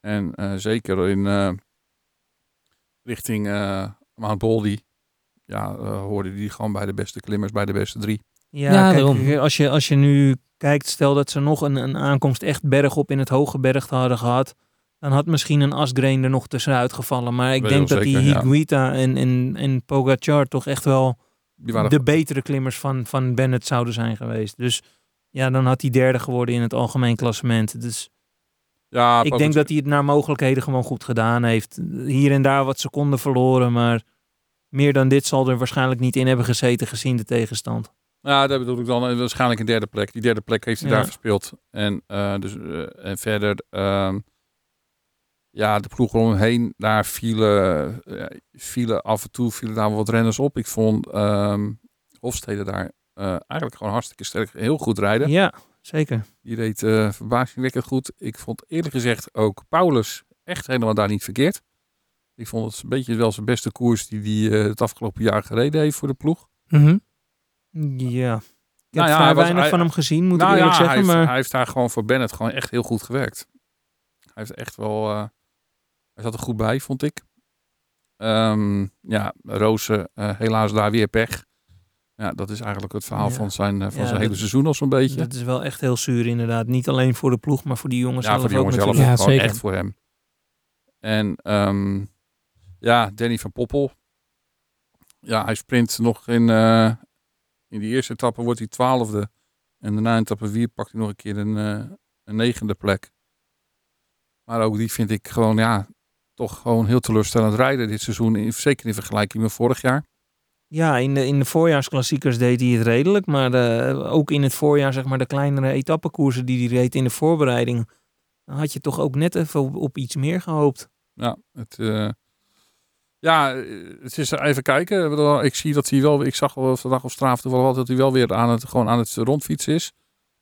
En eh, zeker in eh, richting eh Mount Baldy, ja, hoorde hij gewoon bij de beste klimmers, bij de beste drie. Ja, Ja, kijk, als je, als je nu kijkt, stel dat ze nog een, een aankomst echt bergop in het hoge bergte hadden gehad, dan had misschien een Asgreen er nog tussenuit gevallen. Maar ik denk dat die ja. Higuita en, en, en Pogacar toch echt wel Die waren de betere klimmers van, van Bennett zouden zijn geweest. Dus ja, dan had hij derde geworden in het algemeen klassement. Dus ja, ik denk dat hij het naar mogelijkheden gewoon goed gedaan heeft. Hier en daar wat seconden verloren, maar meer dan dit zal er waarschijnlijk niet in hebben gezeten gezien de tegenstand. Nou, dat bedoel ik dan eh, waarschijnlijk een derde plek. Die derde plek heeft hij Ja. daar verspeeld. En, eh, dus, eh, en verder, ehm, ja, de ploeg omheen, daar vielen, eh, vielen af en toe vielen daar wat renners op. Ik vond ehm Hofstede daar eh, eigenlijk gewoon hartstikke sterk, heel goed rijden. Ja, zeker. Die reed eh verbazingwekkend goed. Ik vond eerlijk gezegd ook Paulus echt helemaal daar niet verkeerd. Ik vond het een beetje wel zijn beste koers die hij eh, het afgelopen jaar gereden heeft voor de ploeg. Mhm. Ja. Ik Nou heb ja, vrij hij was- weinig hij- van hem gezien, moet nou ik eerlijk ja, zeggen. hij, heeft, maar hij heeft daar gewoon voor Bennett gewoon echt heel goed gewerkt. Hij heeft echt wel, hij zat er goed bij, vond ik. Ehm, ja, Rozen, eh, helaas daar weer pech. Ja, dat is eigenlijk het verhaal Ja. van zijn, eh, van Ja, zijn hele dat- seizoen al zo'n beetje. dat is wel echt heel zuur inderdaad. Niet alleen voor de ploeg, maar voor die jongens ja, zelf voor die ook jongens zelf natuurlijk. Ja, gewoon zeker. echt voor hem. En ehm, ja, Danny van Poppel. Ja, hij sprint nog in, eh, in die eerste etappe wordt hij twaalfde. En daarna in etappe vier pakt hij nog een keer een, eh, een negende plek. Maar ook die vind ik gewoon, ja, toch gewoon heel teleurstellend rijden dit seizoen. in- Zeker in vergelijking met vorig jaar. Ja, in de, in de voorjaarsklassiekers deed hij het redelijk. Maar ook in het voorjaar, zeg maar, de kleinere etappekoersen die hij reed in de voorbereiding. Dan had je toch ook net even op, op iets meer gehoopt. Ja, het, eh, ja, het is even kijken. Ik zie dat hij wel, ik zag wel vandaag op straat toevallig wel dat hij wel weer aan het, gewoon aan het rondfietsen is.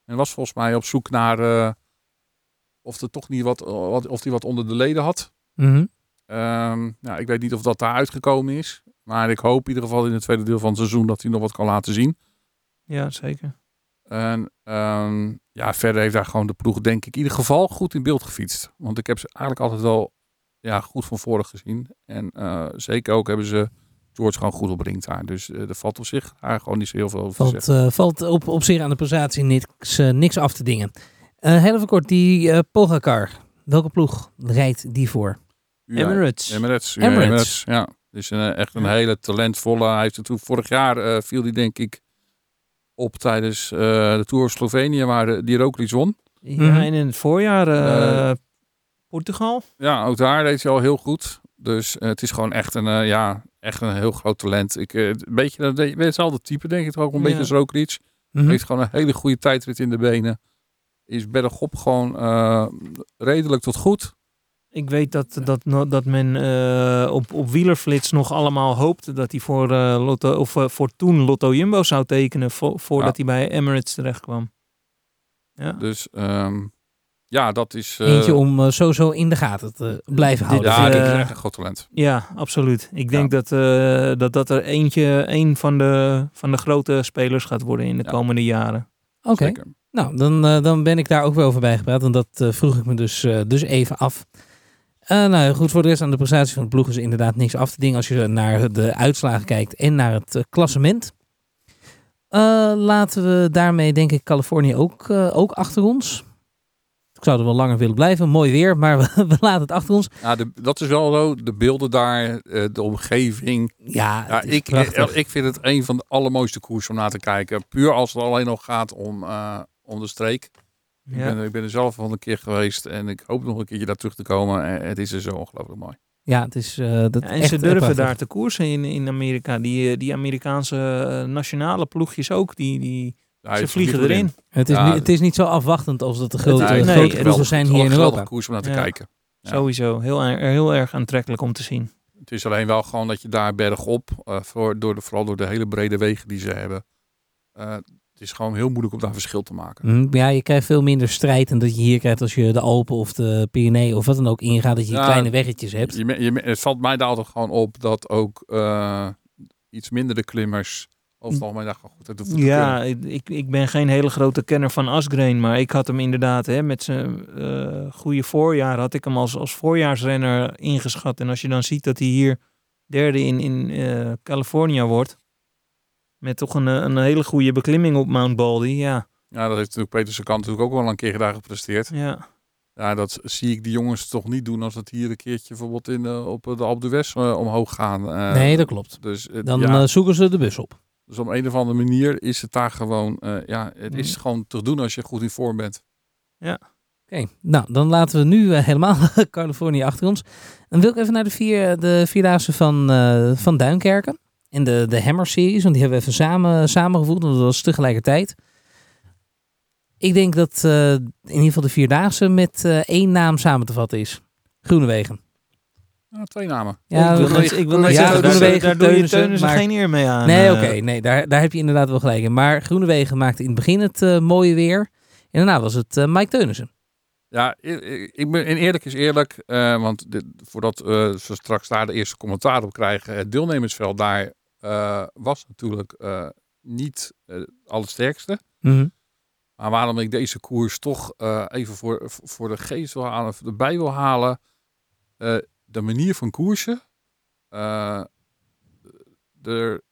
En was volgens mij op zoek naar eh, of er toch niet wat, wat, of hij wat onder de leden had. Nou, ik weet niet of dat daar uitgekomen is. Maar ik hoop in ieder geval in het tweede deel van het seizoen dat hij nog wat kan laten zien. Ja, zeker. En ehm, ja, verder heeft daar gewoon de ploeg denk ik in ieder geval goed in beeld gefietst. Want ik heb ze eigenlijk altijd wel ja, goed van voren gezien. En eh, zeker ook hebben ze George gewoon goed opbrengt daar. Dus eh er valt op zich daar gewoon niet zo heel veel over te Valt, zeggen. eh, valt op, op zich aan de prestatie niks, niks af te dingen. Heel even kort, die Pogacar. Welke ploeg rijdt die voor? Ja, Emirates. Emirates. ja, Emirates. Emirates, ja. Dus een, echt een hele talentvolle. Hij heeft er toen vorig jaar eh, viel hij denk ik op tijdens eh, de Tour Slovenië waar de- die Roglic won. Ja, en in het voorjaar eh, Eh, Portugal. Ja, ook daar deed hij al heel goed. Dus eh, het is gewoon echt een, eh, ja, echt een heel groot talent. Ik, eh, een beetje, dat- het is hetzelfde type denk ik toch ook een Ja. beetje als Roglic. Mhm. Heeft gewoon een hele goede tijdrit in de benen. Is bergop gewoon eh, redelijk tot goed. Ik weet dat, dat, dat men eh, op, op wielerflits nog allemaal hoopte dat hij voor, eh, Lotto, of, voor toen Lotto Jumbo zou tekenen vo- voordat hij bij Emirates terecht kwam. Ja. Dus ehm, ja, dat is... eh, Eentje om sowieso in de gaten te blijven houden. Ja, dit ik. is echt een groot talent. Ja, absoluut. Ik Ja. denk dat, eh, dat dat er eentje, een van de, van de grote spelers gaat worden in de Ja. komende jaren. Oké. Nou dan, eh, dan ben ik daar ook wel over bijgepraat. En dat eh, vroeg ik me dus, eh, dus even af. Nou goed, voor de rest aan de prestatie van de ploeg is inderdaad niks af te dingen als je naar de uitslagen kijkt en naar het klassement. Laten we daarmee denk ik Californië ook, ook achter ons. Ik zou er wel langer willen blijven. Mooi weer, maar we, we laten het achter ons. Ja, de, dat is wel zo. De beelden daar, de omgeving. Ja, ik, ik vind het een van de allermooiste koersen om naar te kijken. Puur als het alleen nog gaat om, om de streek. Ik, Ja. ben, ik ben er zelf al een keer geweest en ik hoop nog een keertje daar terug te komen. En het is er zo ongelooflijk mooi. Ja, het is eh, dat Ja, en echt, ze durven prachtig. daar te koersen in, in Amerika. Die, eh, die Amerikaanse eh, nationale ploegjes ook. Die, die, Ja, ze vliegen erin. Het is, Ja, niet, het is niet zo afwachtend als dat de grote, Nee, nee, grote ploegen zijn hier in een Europa. koers om naar te Ja. kijken. Ja. Sowieso. Heel, heel erg aantrekkelijk om te zien. Het is alleen wel gewoon dat je daar bergop, eh voor, door de, vooral door de hele brede wegen die ze hebben. eh, is gewoon heel moeilijk om daar verschil te maken. Hm, Ja, je krijgt veel minder strijd dan dat je hier krijgt als je de Alpen of de Pyreneeën of wat dan ook ingaat. Dat je Ja, kleine weggetjes hebt. Je, je, het valt mij daar altijd gewoon op dat ook eh, iets mindere klimmers over het algemeen daar gewoon goed uit de voeten Ja, ik, ik ben geen hele grote kenner van Asgreen. Maar ik had hem inderdaad hè, met zijn eh, goede voorjaar. Had ik hem als, als voorjaarsrenner ingeschat. En als je dan ziet dat hij hier derde in, in eh California wordt. Met toch een, eh, een hele goede beklimming op Mount Baldy. Ja, Ja, dat heeft natuurlijk Petersen kan natuurlijk ook wel een keer daar gepresteerd. ja. Ja, dat zie ik die jongens toch niet doen als het hier een keertje bijvoorbeeld in, eh, op de Alpe d'Huez eh, omhoog gaan. Eh, nee, dat klopt. Dus, Dan ja, eh, zoeken ze de bus op. dus op een of andere manier is het daar gewoon, eh, ja, het is Mhm. gewoon te doen als je goed in vorm bent. Oké, nou dan laten we nu eh, helemaal Californië achter ons. Dan wil ik even naar de, vier, de Vierdaagse van, eh, van Duinkerken. En de, de Hammer Series. Want die hebben we even samen, samengevoegd. Want dat was tegelijkertijd. Ik denk dat eh, in ieder geval de Vierdaagse met eh, één naam samen te vatten is. Groenewegen. Ja, twee namen. Ja, ik wil dat- net, ik wil net Ja, zeggen, daar, Groenewegen, daar doe je Teunissen, maar- geen eer mee aan. Nee, eh. oké. nee, daar, daar heb je inderdaad wel gelijk in. Maar Groenewegen maakte in het begin het mooie weer. En daarna was het Mike Teunissen. Ja, ik, ben, en eerlijk is eerlijk, eh, want dit, voordat eh, we straks daar de eerste commentaar op krijgen, het deelnemersveld daar eh, was natuurlijk eh, niet eh, het allersterkste. Mhm. Maar waarom ik deze koers toch eh, even voor, voor de geest wil halen, of erbij wil halen, eh, de manier van koersen, eh, de,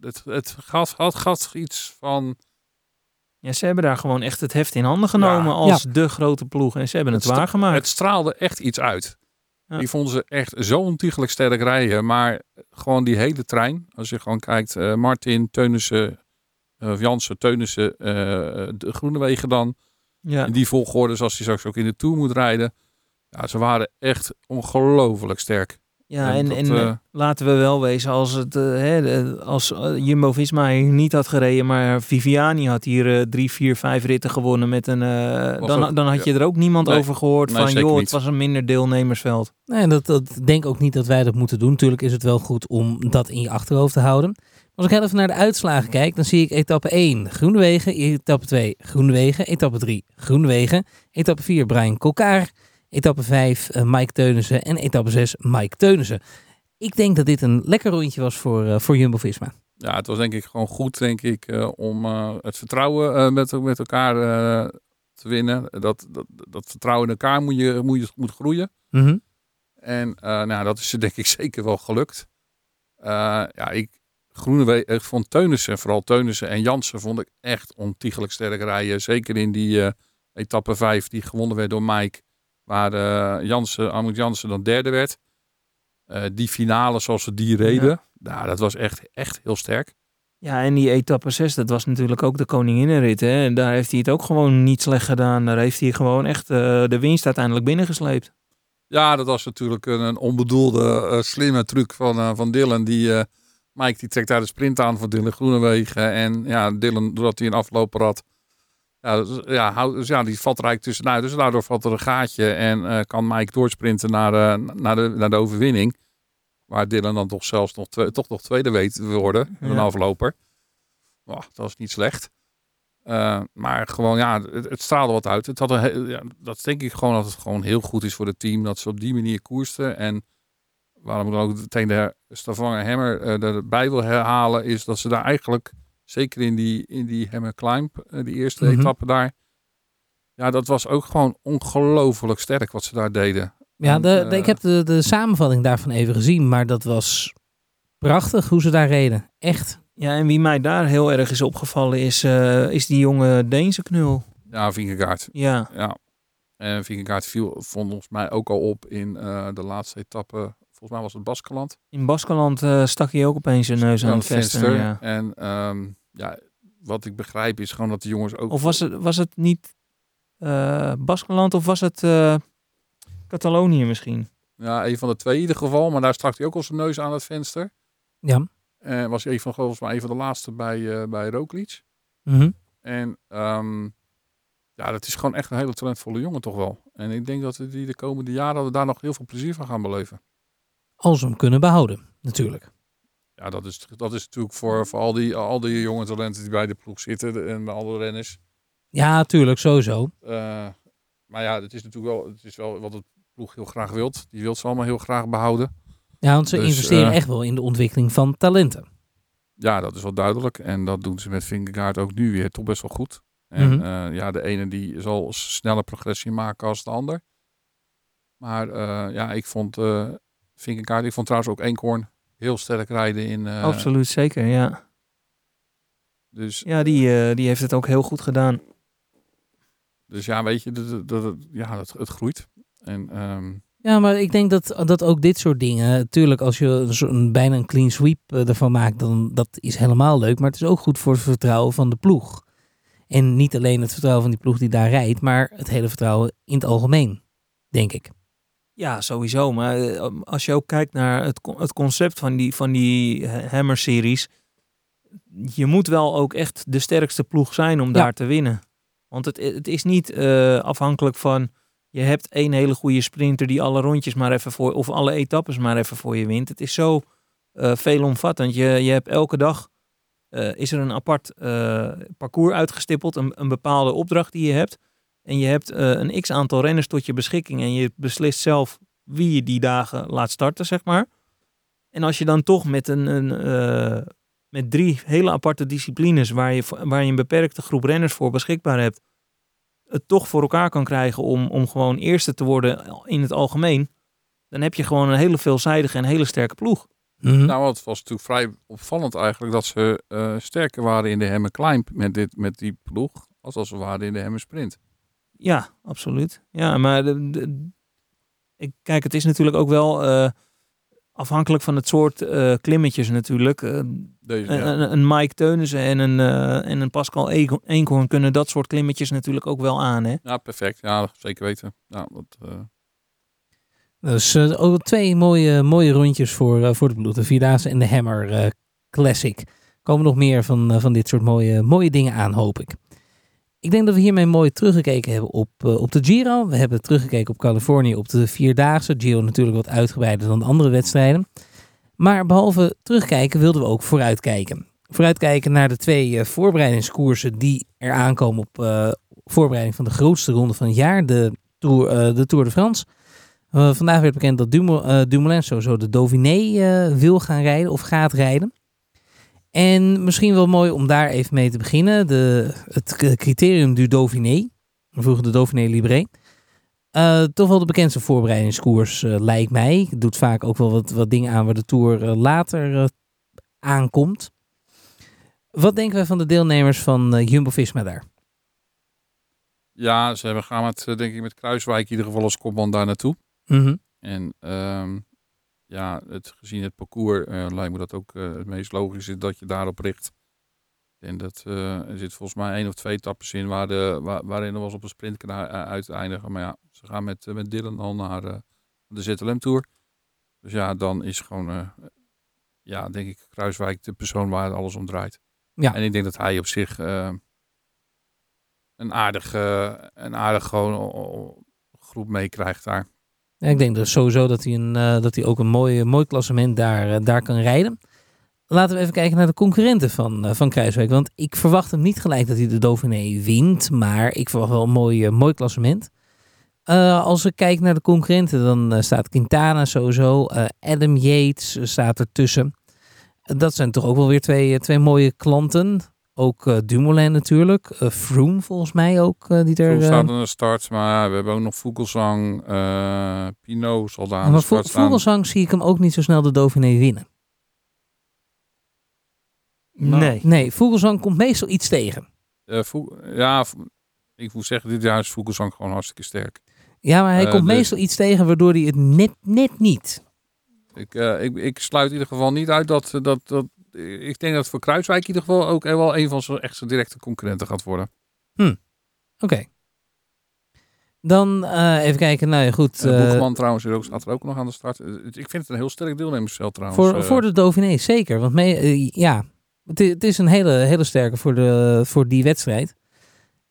het, het had, iets van Ja, ze hebben daar gewoon echt het heft in handen genomen Ja. als de grote ploeg. En ze hebben het, Het waargemaakt. Het straalde echt iets uit. Ja. Die vonden ze echt zo ontiegelijk sterk rijden. Maar gewoon die hele trein, als je gewoon kijkt, eh, Martin, Teunissen, eh, of Jansen, Teunissen, eh, de Groenewegen dan. ja. In die volgorde, zoals hij straks ook in de Tour moet rijden. Ja, ze waren echt ongelooflijk sterk. Ja, En en, dat, en eh, eh, laten we wel wezen, als, het, eh, hè, als Jumbo-Visma hier niet had gereden, maar Viviani had hier eh, drie, vier, vijf ritten gewonnen met een... dan, ook- dan had je er ook niemand Nee. over gehoord Nee, van, joh, niet. het was een minder deelnemersveld. Nee, dat, dat denk ook niet dat wij dat moeten doen. Natuurlijk is het wel goed om dat in je achterhoofd te houden. Als ik heel even naar de uitslagen kijk, dan zie ik etappe 1 Groenewegen, etappe 2 Groenewegen, etappe 3 Groenewegen, etappe 4 Brian Kokkaar, etappe 5 eh, Mike Teunissen en etappe 6 Mike Teunissen. Ik denk dat dit een lekker rondje was voor, eh, voor Jumbo-Visma. Ja, het was denk ik gewoon goed, denk ik, eh, om het vertrouwen met, met elkaar te winnen. Dat, dat, dat vertrouwen in elkaar moet, je, moet, je, moet groeien. Mhm. En nou, dat is ze denk ik zeker wel gelukt. Ja, ik, Groenewegen, ik vond Teunissen, vooral Teunissen en Jansen, vond ik echt ontiegelijk sterk rijden. Zeker in die etappe 5 die gewonnen werd door Mike. Waar eh Jansen, Jansen dan derde werd. Eh, die finale zoals ze die reden. Nou, dat was echt, echt heel sterk. Ja, en die etappe 6, dat was natuurlijk ook de koninginnenrit. Hè? En daar heeft hij het ook gewoon niet slecht gedaan. Daar heeft hij gewoon echt eh, de winst uiteindelijk binnengesleept. Ja, dat was natuurlijk een, een onbedoelde, slimme truc van, van Dylan. Die, Mike die trekt daar de sprint aan voor Dylan Groenewegen. En ja, Dylan, doordat hij een afloper had, ja, dus, ja, dus ja, die valt eigenlijk tussenuit. Dus daardoor valt er een gaatje en eh, kan Mike doorsprinten naar, eh, naar, de, naar de overwinning. Waar Dylan dan toch zelfs nog, toch nog tweede weet te worden, een Ja. afloper. Oh, dat was niet slecht. Eh, maar gewoon, ja, het, het straalde wat uit. Het had een, ja, dat denk ik gewoon dat het gewoon heel goed is voor het team. Dat ze op die manier koersten. En waarom ik dan ook meteen de Stavanger Hammer erbij wil herhalen, is dat ze daar eigenlijk, zeker in die, in die Hammer Climb, eh, die eerste Mhm. etappe daar, ja, dat was ook gewoon ongelooflijk sterk wat ze daar deden. Ja, En, de, de- eh, ik heb de, de samenvatting daarvan even gezien, maar dat was prachtig hoe ze daar reden. Echt. Ja, en wie mij daar heel erg is opgevallen is, eh, is die jonge Deense knul. Ja, Vingegaard. Ja, Ja. En Vingegaard viel volgens mij ook al op in eh, de laatste etappe. Volgens mij was het Baskeland. in Baskeland eh, stak hij ook opeens zijn neus aan het venster. Ja. En ehm, ja, wat ik begrijp is gewoon dat de jongens ook... Of was het, was het niet eh Baskeland of was het eh, Catalonië misschien? Ja, een van de twee in ieder geval. Maar daar stak hij ook al zijn neus aan het venster. Ja. En was hij een van, volgens mij een van de laatste bij, eh bij Roglic. Mhm. En ehm, ja, dat is gewoon echt een hele talentvolle jongen toch wel. En ik denk dat we die de komende jaren daar nog heel veel plezier van gaan beleven. Als we hem kunnen behouden, natuurlijk. Ja, dat is, dat is natuurlijk voor, voor al, die, al die jonge talenten die bij de ploeg zitten en bij alle renners. Ja, natuurlijk, sowieso. Eh, maar ja, het is natuurlijk wel, het is wel wat het ploeg heel graag wilt. Die wil ze allemaal heel graag behouden. Ja, want ze Dus, investeren eh, echt wel in de ontwikkeling van talenten. Ja, dat is wel duidelijk. En dat doen ze met Vingegaard ook nu weer toch best wel goed. En Mhm. eh, ja, de ene die zal sneller progressie maken als de ander. Maar ja, ik vond Vingegaard, ik vond trouwens ook Eenkhoorn heel sterk rijden in. eh, Absoluut zeker, ja. dus, Ja, die, eh, die heeft het ook heel goed gedaan. dus ja, weet je, dat, dat, dat- ja, dat, het groeit. En ehm, Ja, maar ik denk dat, dat ook dit soort dingen, natuurlijk als je zo'n bijna een clean sweep eh, ervan maakt, dan dat is helemaal leuk. Maar het is ook goed voor het vertrouwen van de ploeg. En niet alleen het vertrouwen van die ploeg die daar rijdt, maar het hele vertrouwen in het algemeen, denk ik. Ja, sowieso. Maar eh, als je ook kijkt naar het, het concept van die, van die eh, Hammer-series. Je moet wel ook echt de sterkste ploeg zijn om Ja. daar te winnen. Want het, het is niet eh, afhankelijk van... Je hebt één hele goede sprinter die alle rondjes maar even voor... Of alle etappes maar even voor je wint. Het is zo eh, veelomvattend. Je, je hebt elke dag... is er een apart parcours uitgestippeld. Een, een bepaalde opdracht die je hebt. En je hebt eh, een x aantal renners tot je beschikking. En je beslist zelf wie je die dagen laat starten, zeg maar. En als je dan toch met, een, een, eh, met drie hele aparte disciplines... Waar je, waar je een beperkte groep renners voor beschikbaar hebt... het toch voor elkaar kan krijgen om, om gewoon eerste te worden in het algemeen... dan heb je gewoon een hele veelzijdige en hele sterke ploeg. Mhm. Nou, het was natuurlijk vrij opvallend eigenlijk dat ze eh, sterker waren in de Hemme Climb met, dit, met die ploeg. Als als ze waren in de Hemme Sprint. Ja, absoluut. Ja, maar de, de- ik, kijk, het is natuurlijk ook wel eh, afhankelijk van het soort eh, klimmetjes natuurlijk. Eh, Deze, een, ja. een, een Mike Teunissen en een, eh, en een Pascal Eenkhoorn kunnen dat soort klimmetjes natuurlijk ook wel aan. Hè? ja, perfect. Ja, zeker weten. Ja, dat, eh, Dus ook twee mooie, mooie rondjes voor, eh, voor de bloed. De Vierdaagse en de Hammer eh, Classic. Komen nog meer van, van dit soort mooie, mooie dingen aan, hoop ik. Ik denk dat we hiermee mooi teruggekeken hebben op, eh, op de Giro. We hebben teruggekeken op Californië, op de Vierdaagse. Giro natuurlijk wat uitgebreider dan de andere wedstrijden. Maar behalve terugkijken wilden we ook vooruitkijken. Vooruitkijken naar de twee eh, voorbereidingskoersen die er aankomen op eh, voorbereiding van de grootste ronde van het jaar. De Tour, de Tour de France. Uh, vandaag werd bekend dat Dumou- Dumoulin sowieso de Dauphiné wil gaan rijden of gaat rijden. En misschien wel mooi om daar even mee te beginnen. De, het criterium du Dauphiné, vroeger de Dauphiné Libre. Eh, toch wel de bekendste voorbereidingskoers eh, lijkt mij. Doet vaak ook wel wat, wat dingen aan waar de Tour eh, later aankomt. Wat denken wij van de deelnemers van Jumbo-Visma daar? ja, ze hebben, gaan met, denk ik met Kruiswijk in ieder geval als kopman daar naartoe. Mhm. En ehm, ja, het, gezien het parcours eh, lijkt me dat ook eh, het meest logisch is dat je daarop richt. En dat eh, er zit volgens mij één of twee etappes in waar de, waar, waarin er was op een sprint kan uiteindigen. Maar ja, ze gaan met, met Dylan al naar de ZLM Tour. Dus ja, dan is gewoon, ja, denk ik, Kruiswijk de persoon waar alles om draait. Ja. En ik denk dat hij op zich een aardig, eh, een aardig gewoon groep meekrijgt daar. Ik denk dus sowieso dat hij, een, eh, dat hij ook een mooi, mooi klassement daar, eh, daar kan rijden. Laten we even kijken naar de concurrenten van, eh, van Kruiswijk. Want ik verwacht hem niet gelijk dat hij de Dauphiné wint. Maar ik verwacht wel een mooi, mooi klassement. Als ik kijk naar de concurrenten, dan staat Quintana sowieso. Adam Yates staat ertussen. Dat zijn toch ook wel weer twee, twee mooie klanten. Ook eh, Dumoulin natuurlijk. Eh, Froome volgens mij ook. eh, die er, staat aan de start, maar we hebben ook nog Vogelsang, Pinot zal daar aan maar de start Vo- staan. Vogelsang zie ik hem ook niet zo snel de Dauphiné winnen. Nou, nee. Nee, Vogelsang komt meestal iets tegen. Ja, ik moet zeggen, dit jaar is Vogelsang gewoon hartstikke sterk. Ja, maar hij komt dus- meestal iets tegen waardoor hij het net, net niet. Ik, ik, ik sluit in ieder geval niet uit dat, dat, dat... Ik denk dat voor Kruiswijk in ieder geval ook wel een van zijn echt zijn directe concurrenten gaat worden. Oké. Dan eh, even kijken. Nou ja, goed. Uh, eh, Boegman trouwens is ook, staat er ook nog aan de start. Eh, Ik vind het een heel sterk deelnemersveld trouwens. voor, Eh, voor de Dauphiné zeker. Want mee, eh, ja, het, is een hele, hele sterke voor, de, voor die wedstrijd.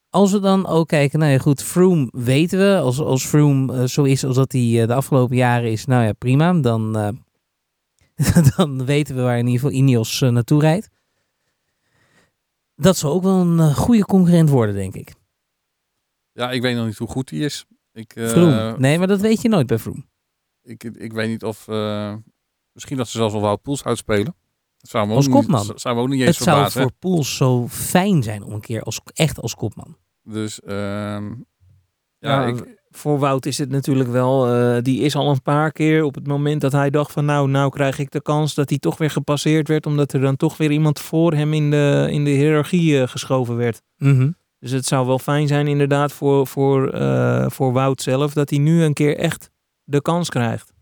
Als we dan ook kijken, nou ja goed, Froome weten we. Als, als Froome eh, zo is als dat hij eh, de afgelopen jaren is, nou ja prima. Dan, eh, dan weten we waar in ieder geval Ineos eh, naartoe rijdt. Dat zal ook wel een eh, goede concurrent worden, denk ik. Ja, ik weet nog niet hoe goed die is. Ik, eh. Nee, maar dat weet je nooit bij Froome. ik, ik weet niet of... eh, misschien dat ze zelfs wel Wout Poels uitspelen. Dat zou me Als ook kopman. Niet, zou me ook niet Het eens zou verbazen. voor Poels zo fijn zijn om een keer als, echt als kopman. Dus ehm, Ja, ja, ik, Voor Wout is het natuurlijk wel, eh, die is al een paar keer op het moment dat hij dacht van nou, nou krijg ik de kans dat hij toch weer gepasseerd werd. Omdat er dan toch weer iemand voor hem in de, in de hiërarchie eh, geschoven werd. Dus het zou wel fijn zijn inderdaad voor, voor, eh, voor Wout zelf dat hij nu een keer echt de kans krijgt.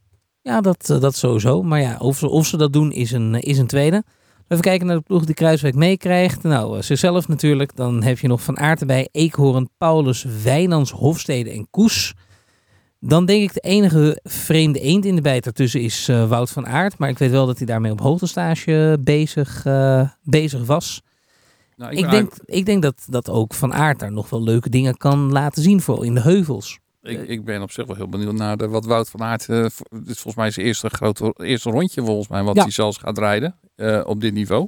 Ja, dat, dat sowieso. Maar ja, of ze, of ze dat doen is een, is een tweede. Even kijken naar de ploeg die Kruiswijk meekrijgt. Nou, eh, zichzelf natuurlijk. Dan heb je nog Van Aert erbij. Eekhoorn, Paulus, Wijnands, Hofstede en Koes. Dan denk ik de enige vreemde eend in de bijt ertussen is eh, Wout van Aert. Maar ik weet wel dat hij daarmee op hoogtestage bezig, eh, bezig was. Nou, Ik, denk, ik denk dat, dat ook Van Aert daar nog wel leuke dingen kan laten zien. Vooral in de heuvels. Ik, ik ben op zich wel heel benieuwd naar de, wat Wout van Aert. eh, dit is volgens mij zijn eerste grote eerste rondje volgens mij wat Ja. hij zelfs gaat rijden eh, op dit niveau.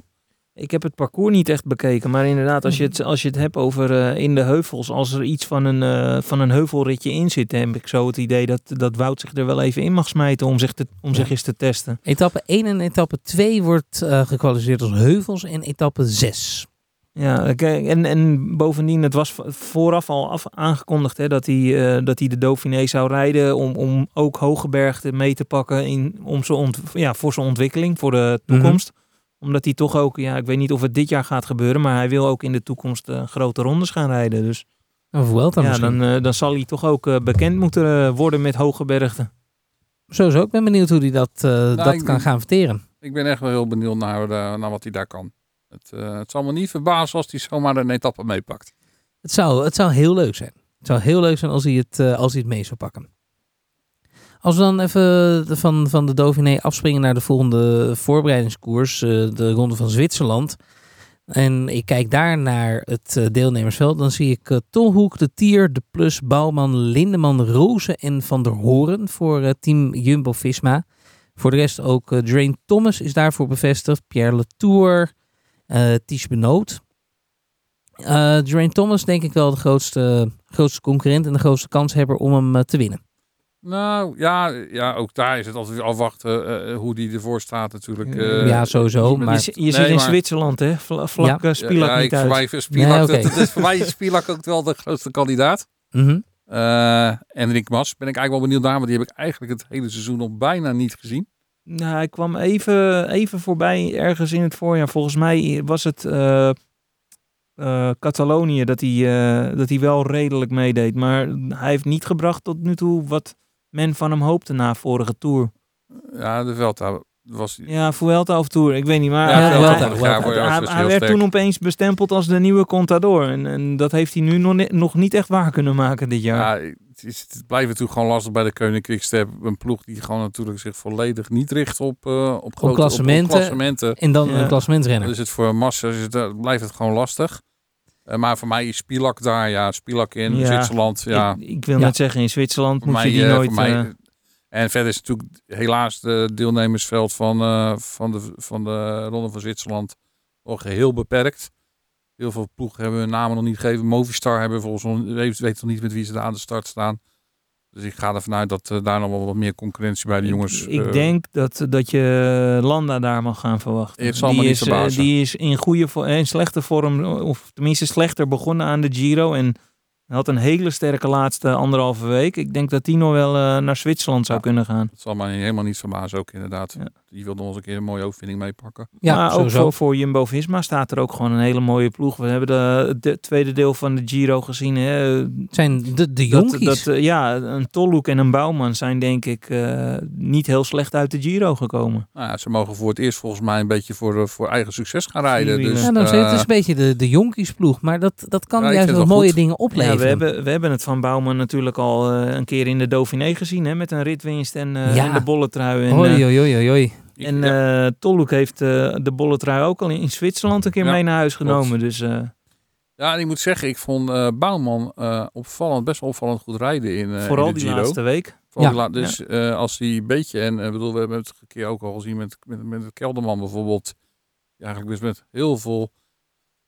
Ik heb het parcours niet echt bekeken, maar inderdaad, als je het, als je het hebt over eh, in de heuvels, als er iets van een, eh, van een heuvelritje in zit, heb ik zo het idee dat, dat Wout zich er wel even in mag smijten om zich, te, om Ja. zich eens te testen. Etappe 1 en etappe 2 wordt eh gekwalificeerd als heuvels. En etappe 6. Ja, en, en bovendien, het was vooraf al af, aangekondigd hè, dat, hij, eh, dat hij de Dauphiné zou rijden om, om ook Hogeberg mee te pakken in, om zijn ont, ja, voor zijn ontwikkeling, voor de toekomst. Omdat hij toch ook, ja, ik weet niet of het dit jaar gaat gebeuren, maar hij wil ook in de toekomst eh, grote rondes gaan rijden. Dus Of Vuelta ja, misschien. dan, eh, dan zal hij toch ook eh, bekend moeten worden met Hogebergte. Sowieso, ik ben benieuwd hoe hij dat, eh, dat Nou, ik- kan gaan verteren. Ik ben echt wel heel benieuwd naar, naar wat hij daar kan. Het, eh, het zal me niet verbazen als hij zomaar een etappe meepakt. Het zou, het zou heel leuk zijn. Het zou heel leuk zijn als hij het, eh, als hij het mee zou pakken. Als we dan even van, van de Dauphiné afspringen naar de volgende voorbereidingskoers, eh, de Ronde van Zwitserland. En ik kijk daar naar het deelnemersveld. Dan zie ik Tolhoek, De Tier, De Plus, Bouwman, Lindeman, Rozen en Van der Horen voor team Jumbo-Visma. Voor de rest ook Drain Thomas is daarvoor bevestigd. Pierre Latour, eh Ties Benoot. Eh Drain Thomas denk ik wel de grootste, grootste concurrent en de grootste kanshebber om hem eh, te winnen. Nou ja, ja, ook daar is het altijd afwachten eh, hoe die ervoor staat natuurlijk. eh, Ja, sowieso, maar- je zi- je Nee, zit in maar- Zwitserland, hè? Vla- Vlak Spilak ja, niet ik, uit. voor mij is Spilak, Nee, oké. dat- dat is voor mij is Spilak ook wel de grootste kandidaat. Mhm. Eh, en Rick Mas ben ik eigenlijk wel benieuwd naar, want die heb ik eigenlijk het hele seizoen nog bijna niet gezien. Nou, hij kwam even, even voorbij ergens in het voorjaar. Volgens mij was het eh, eh, Catalonië dat hij, eh, dat hij wel redelijk meedeed. Maar hij heeft niet gebracht tot nu toe wat men van hem hoopte na vorige Tour. Ja, de Velta was Ja, Vuelta of Tour, ik weet niet. Maar Ja, hij, Vuelta, hij- Vuelta. Ja, voor jou hij- was hij heel werd toen opeens bestempeld als de nieuwe Contador. En, en dat heeft hij nu nog, nog niet echt waar kunnen maken dit jaar. Ja, het, is, het blijft natuurlijk gewoon lastig bij de Koning Quickstep. Een ploeg die gewoon natuurlijk zich volledig niet richt op, eh op, grote, klassementen. klassementen. En dan Ja. een klassementsrenner. Dus het voor massa het, blijft het gewoon lastig. Eh, maar voor mij is Spilak daar, ja, Spilak in Ja. Zwitserland. Ja, ik, ik wil Ja. net zeggen, in Zwitserland voor moet mij, je die eh, nooit... voor mij, eh, en verder is natuurlijk helaas de deelnemersveld van, eh, van, de, van de Ronde van Zwitserland nog heel beperkt. Heel veel ploegen hebben hun namen nog niet gegeven. Movistar hebben volgens ons weet, weet nog niet met wie ze daar aan de start staan. Dus ik ga ervan uit dat eh, daar nog wel wat meer concurrentie bij de jongens. Ik, ik eh, denk dat, dat je Landa daar mag gaan verwachten. Het zal die me niet is, verbazen. Die is in goede in slechte vorm, of tenminste slechter begonnen aan de Giro. En had een hele sterke laatste anderhalve week. Ik denk dat die nog wel eh, naar Zwitserland zou Ja. kunnen gaan. Het zal mij helemaal niet verbazen ook inderdaad. Ja. Die wil nog eens een keer een mooie overwinning meepakken. Ja, maar ook sowieso. voor, voor Jumbo-Visma staat er ook gewoon een hele mooie ploeg. We hebben de, de tweede deel van de Giro gezien. Hè. Het zijn de, de Dat, jonkies. dat, eh, ja, een Tolhoek en een Bouwman zijn denk ik eh, niet heel slecht uit de Giro gekomen. Nou ja, ze mogen voor het eerst volgens mij een beetje voor, eh, voor eigen succes gaan rijden. Dus, ja, dan eh, het is een beetje de, de jonkiesploeg. Maar dat, dat kan Ja, juist wel mooie goed. dingen opleveren. Ja, we, hebben, we hebben het van Bouwman natuurlijk al eh, een keer in de Dauphiné gezien. Hè, met een ritwinst en, eh, Ja. en de bolletrui. En, Hoi, hoi, hoi, hoi. ik- en ja, eh Tolhoek heeft eh, de bolletrui ook al in, in Zwitserland een keer Ja, mee naar huis klopt. genomen. Dus eh, ja, en ik moet zeggen, ik vond eh Bouwman eh, opvallend, best wel opvallend goed rijden in, eh vooral in de die Giro. laatste week. Vooral Ja. la- dus eh, als hij een beetje, en bedoel, we hebben het een keer ook al gezien met, met, met Kelderman bijvoorbeeld, die eigenlijk dus met heel veel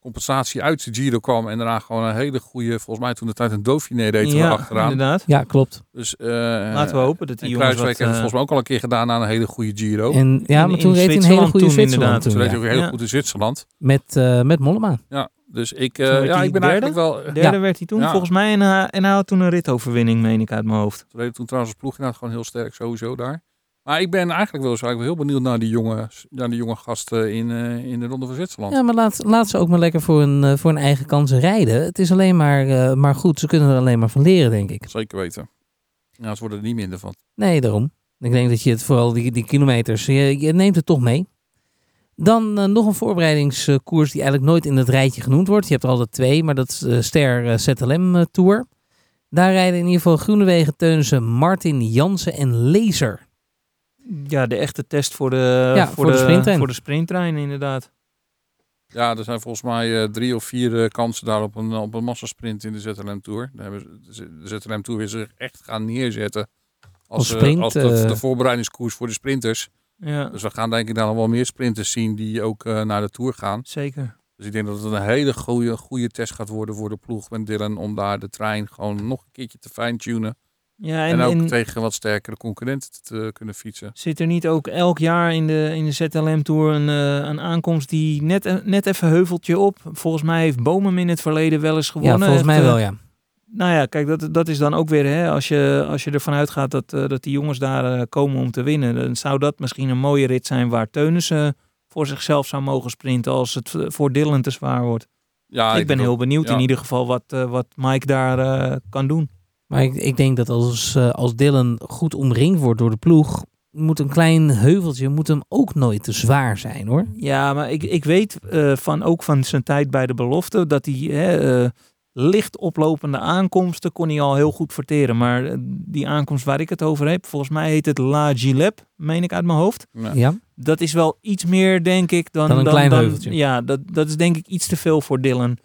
compensatie uit de Giro kwam en daarna gewoon een hele goede, volgens mij toen de tijd een Dauphiné reed ja, achteraan. inderdaad. Ja, klopt. Dus, eh, Laten we hopen dat die en jongens Kruiswijk wat, heeft het volgens mij ook al een keer gedaan aan een hele goede Giro. En, ja, maar in toen reed hij een hele goede toen Zwitserland. inderdaad. Toen, Toen reed ja. hij ook heel Ja. goed in Zwitserland. met, eh, met Mollema. Ja, dus ik, eh, werd ja, ik ben derde? eigenlijk wel... Derde Ja. werd hij toen Ja. volgens mij. En, hij- en hij had toen een ritoverwinning, meen ik uit mijn hoofd. Toen reed toen trouwens als ploeg inderdaad gewoon heel sterk sowieso daar. Maar ik ben eigenlijk wel, eigenlijk wel heel benieuwd naar die jonge, naar die jonge gasten in, eh, in de Ronde van Zwitserland. Ja, maar laat, laat ze ook maar lekker voor een, eh, voor een eigen kansen rijden. Het is alleen maar, eh, maar goed. Ze kunnen er alleen maar van leren, denk ik. Zeker weten. Ja, ze worden er niet minder van. Nee, daarom. Ik denk dat je het vooral die, die kilometers, je, je neemt het toch mee. Dan nog een voorbereidingskoers die eigenlijk nooit in het rijtje genoemd wordt. Je hebt er altijd twee, maar dat is de Ster ZLM Tour. Daar rijden in ieder geval Groenewegen, Teunissen, Martin, Jansen en Lezer. Ja, de echte test voor de, Ja, voor, voor de sprinttrein. Voor de sprinttrein, inderdaad. Ja, er zijn volgens mij eh, drie of vier eh, kansen daar op een, op een massasprint in de ZLM Tour. Daar hebben ze- de ZLM Tour wil zich echt gaan neerzetten als, Als eh, als de, de voorbereidingskoers voor de sprinters. Ja, Dus we gaan denk ik dan nog wel meer sprinters zien die ook eh, naar de Tour gaan. zeker. Dus ik denk dat het een hele goede, goede test gaat worden voor de ploeg met Dylan om daar de trein gewoon nog een keertje te fine-tunen. Ja, En, en, ook en tegen wat sterkere concurrenten te kunnen fietsen. zit er niet ook elk jaar in de, in de ZLM Tour een, eh, een aankomst die net, eh, net even heuveltje op? Volgens mij heeft Bomen in het verleden wel eens Ja, gewonnen. volgens mij Heeft, eh, wel, ja. Nou ja, kijk, dat, dat is dan ook weer, hè, als, je, als je ervan uitgaat dat, eh, dat die jongens daar komen om te winnen, dan zou dat misschien een mooie rit zijn waar Teunissen voor zichzelf zou mogen sprinten als het voor Dylan te zwaar wordt. Ja, ik ben bedoel- heel benieuwd ja. in ieder geval wat, eh, wat Mike daar eh, kan doen. Maar ik, ik denk dat als, eh, als Dylan goed omringd wordt door de ploeg, moet een klein heuveltje moet hem ook nooit te zwaar zijn hoor. Ja, maar ik, ik weet eh, van, ook van zijn tijd bij de belofte dat hij hè, eh, licht oplopende aankomsten kon hij al heel goed verteren. Maar die aankomst waar ik het over heb, volgens mij heet het La Gilep, meen ik uit mijn hoofd. Ja. Ja, Dat is wel iets meer, denk ik, dan... Dan een klein heuveltje. Ja, dat, dat is denk ik iets te veel voor Dylan.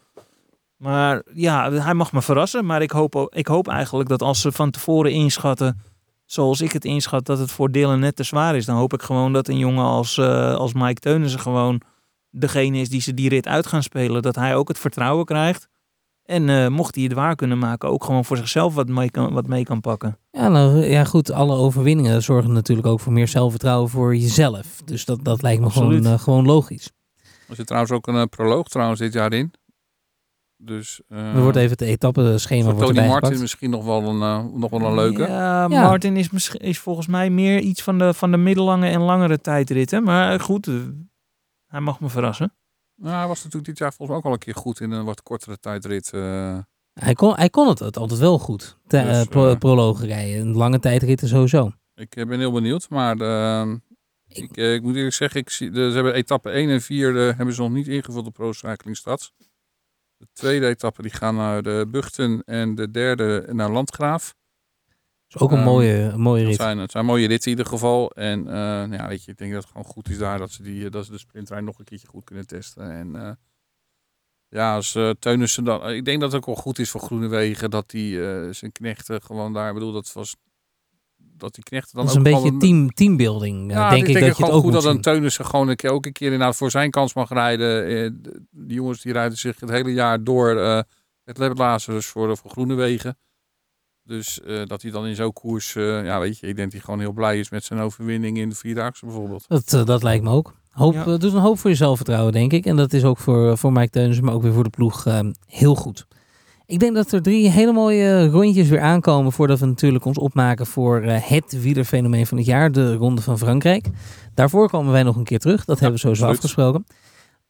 Maar ja, hij mag me verrassen. Maar ik hoop, ik hoop eigenlijk dat als ze van tevoren inschatten, zoals ik het inschat, dat het voor Dylan net te zwaar is. Dan hoop ik gewoon dat een jongen als, eh, als Mike Teunissen gewoon degene is die ze die rit uit gaan spelen. Dat hij ook het vertrouwen krijgt. En eh, mocht hij het waar kunnen maken, ook gewoon voor zichzelf wat mee kan, wat mee kan pakken. ja, nou, ja goed, alle overwinningen zorgen natuurlijk ook voor meer zelfvertrouwen voor jezelf. Dus dat, dat lijkt me gewoon, eh, gewoon logisch. Er zit trouwens ook een proloog trouwens dit jaar in. Dus eh Er wordt even het etappeschema voor wordt Tony Martin gepakt. misschien nog wel een, eh, nog wel een leuke. Ja, Ja. Martin is, misschien- is volgens mij meer iets van de, van de middellange en langere tijdritten. Maar goed, eh, hij mag me verrassen. Nou, hij was natuurlijk dit jaar volgens mij ook al een keer goed in een wat kortere tijdrit. eh. Hij kon, hij kon het, het altijd wel goed. Te, Dus, pro- prologen rijden. Een lange tijdritten sowieso. ik ben heel benieuwd, maar eh, ik, ik moet eerlijk zeggen, ik zie, de, ze hebben etappe 1 en 4 eh, hebben ze nog niet ingevuld op Pro Cycling Stads. De tweede etappe die gaan naar de Buchten en de derde naar Landgraaf. is ook een Ehm, mooie, een mooie Het rit. zijn, het zijn mooie ritten in ieder geval. En eh, nou ja, weet je, ik denk dat het gewoon goed is daar dat ze, die, dat ze de sprinttrein nog een keertje goed kunnen testen. En eh, ja, als uh, Teunissen dan... Ik denk dat het ook wel goed is voor Groenewegen dat hij eh, zijn knechten gewoon daar... Ik bedoel, dat was... Dat die knechten dan Dat is een ook beetje gewoon- team, teambuilding. eh, ja, denk ik dat je het gewoon ook goed dat een. Teunissen gewoon een keer, ook een keer inderdaad voor zijn kans mag rijden. Eh, de- die jongens die rijden zich het hele jaar door eh het Labblazers voor, voor Groenewegen. Dus eh, dat hij dan in zo'n koers, eh, ja weet je, ik denk dat hij gewoon heel blij is met zijn overwinning in de Vierdaagse bijvoorbeeld. Dat, dat lijkt me ook. Hoop, Ja. doet een hoop voor je zelfvertrouwen, denk ik. En dat is ook voor, voor Mike Teunissen, maar ook weer voor de ploeg heel goed. Ik denk dat er drie hele mooie rondjes weer aankomen voordat we natuurlijk ons opmaken voor eh, het wielerfenomeen van het jaar, de Ronde van Frankrijk. Daarvoor komen wij nog een keer terug. Dat hebben we sowieso absoluut. afgesproken.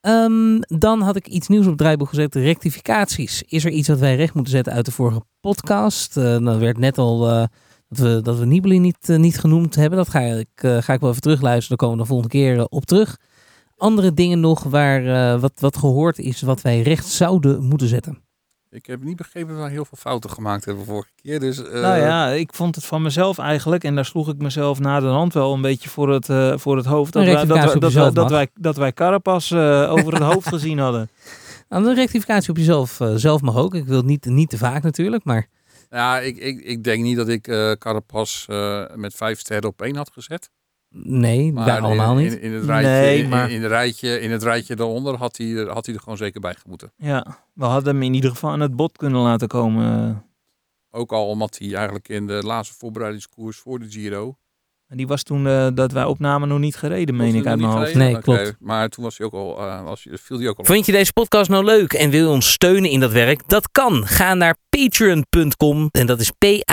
Ehm, dan had ik iets nieuws op het draaiboek gezet. Rectificaties. Is er iets wat wij recht moeten zetten uit de vorige podcast? Eh dan werd net al eh, dat we, dat we Nibali niet, niet genoemd hebben. Dat ga ik, ga ik wel even terugluisteren. Daar komen we de volgende keer op terug. Andere dingen nog waar wat, wat gehoord is wat wij recht zouden moeten zetten. Ik heb niet begrepen dat we heel veel fouten gemaakt hebben vorige keer. Dus, eh, nou ja, ik vond het van mezelf eigenlijk, en daar sloeg ik mezelf na de hand wel een beetje voor het, eh, voor het hoofd, dat, wij, dat, rectificatie wij, op dat, wij, jezelf dat, mag. wij, dat wij Carapas over het hoofd gezien hadden. Nou, een rectificatie op jezelf eh, zelf mag ook. Ik wil het niet, niet te vaak natuurlijk, maar Ja, ik, ik, ik denk niet dat ik eh Carapaz eh, met vijf sterren op één had gezet. Nee, Maar wij allemaal in, niet. In, in het rijtje, Nee, in- maar- in, het rijtje, in het rijtje daaronder had hij, er- had hij er gewoon zeker bij gemoeten. Ja, we hadden hem in ieder geval aan het bod kunnen laten komen. Ook al omdat hij eigenlijk in de laatste voorbereidingskoers voor de Giro... En die was toen eh, dat wij opnamen nog niet gereden, meen ik uit mijn hoofd. Nee, klopt. Maar toen was hij ook al, eh, was hij, viel hij ook al op. Vond je deze podcast nou leuk en wil je ons steunen in dat werk? Dat kan. Ga naar patreon.com en dat is p-a-t-r-e-o-n.com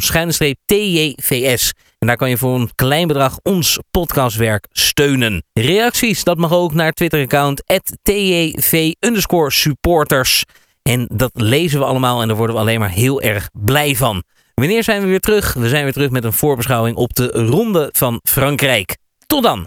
schuine streep t-j-v-s. En daar kan je voor een klein bedrag ons podcastwerk steunen. Reacties, dat mag ook naar Twitter-account tjv underscore supporters. En dat lezen we allemaal en daar worden we alleen maar heel erg blij van. Wanneer zijn we weer terug? We zijn weer terug met een voorbeschouwing op de Ronde van Frankrijk. Tot dan!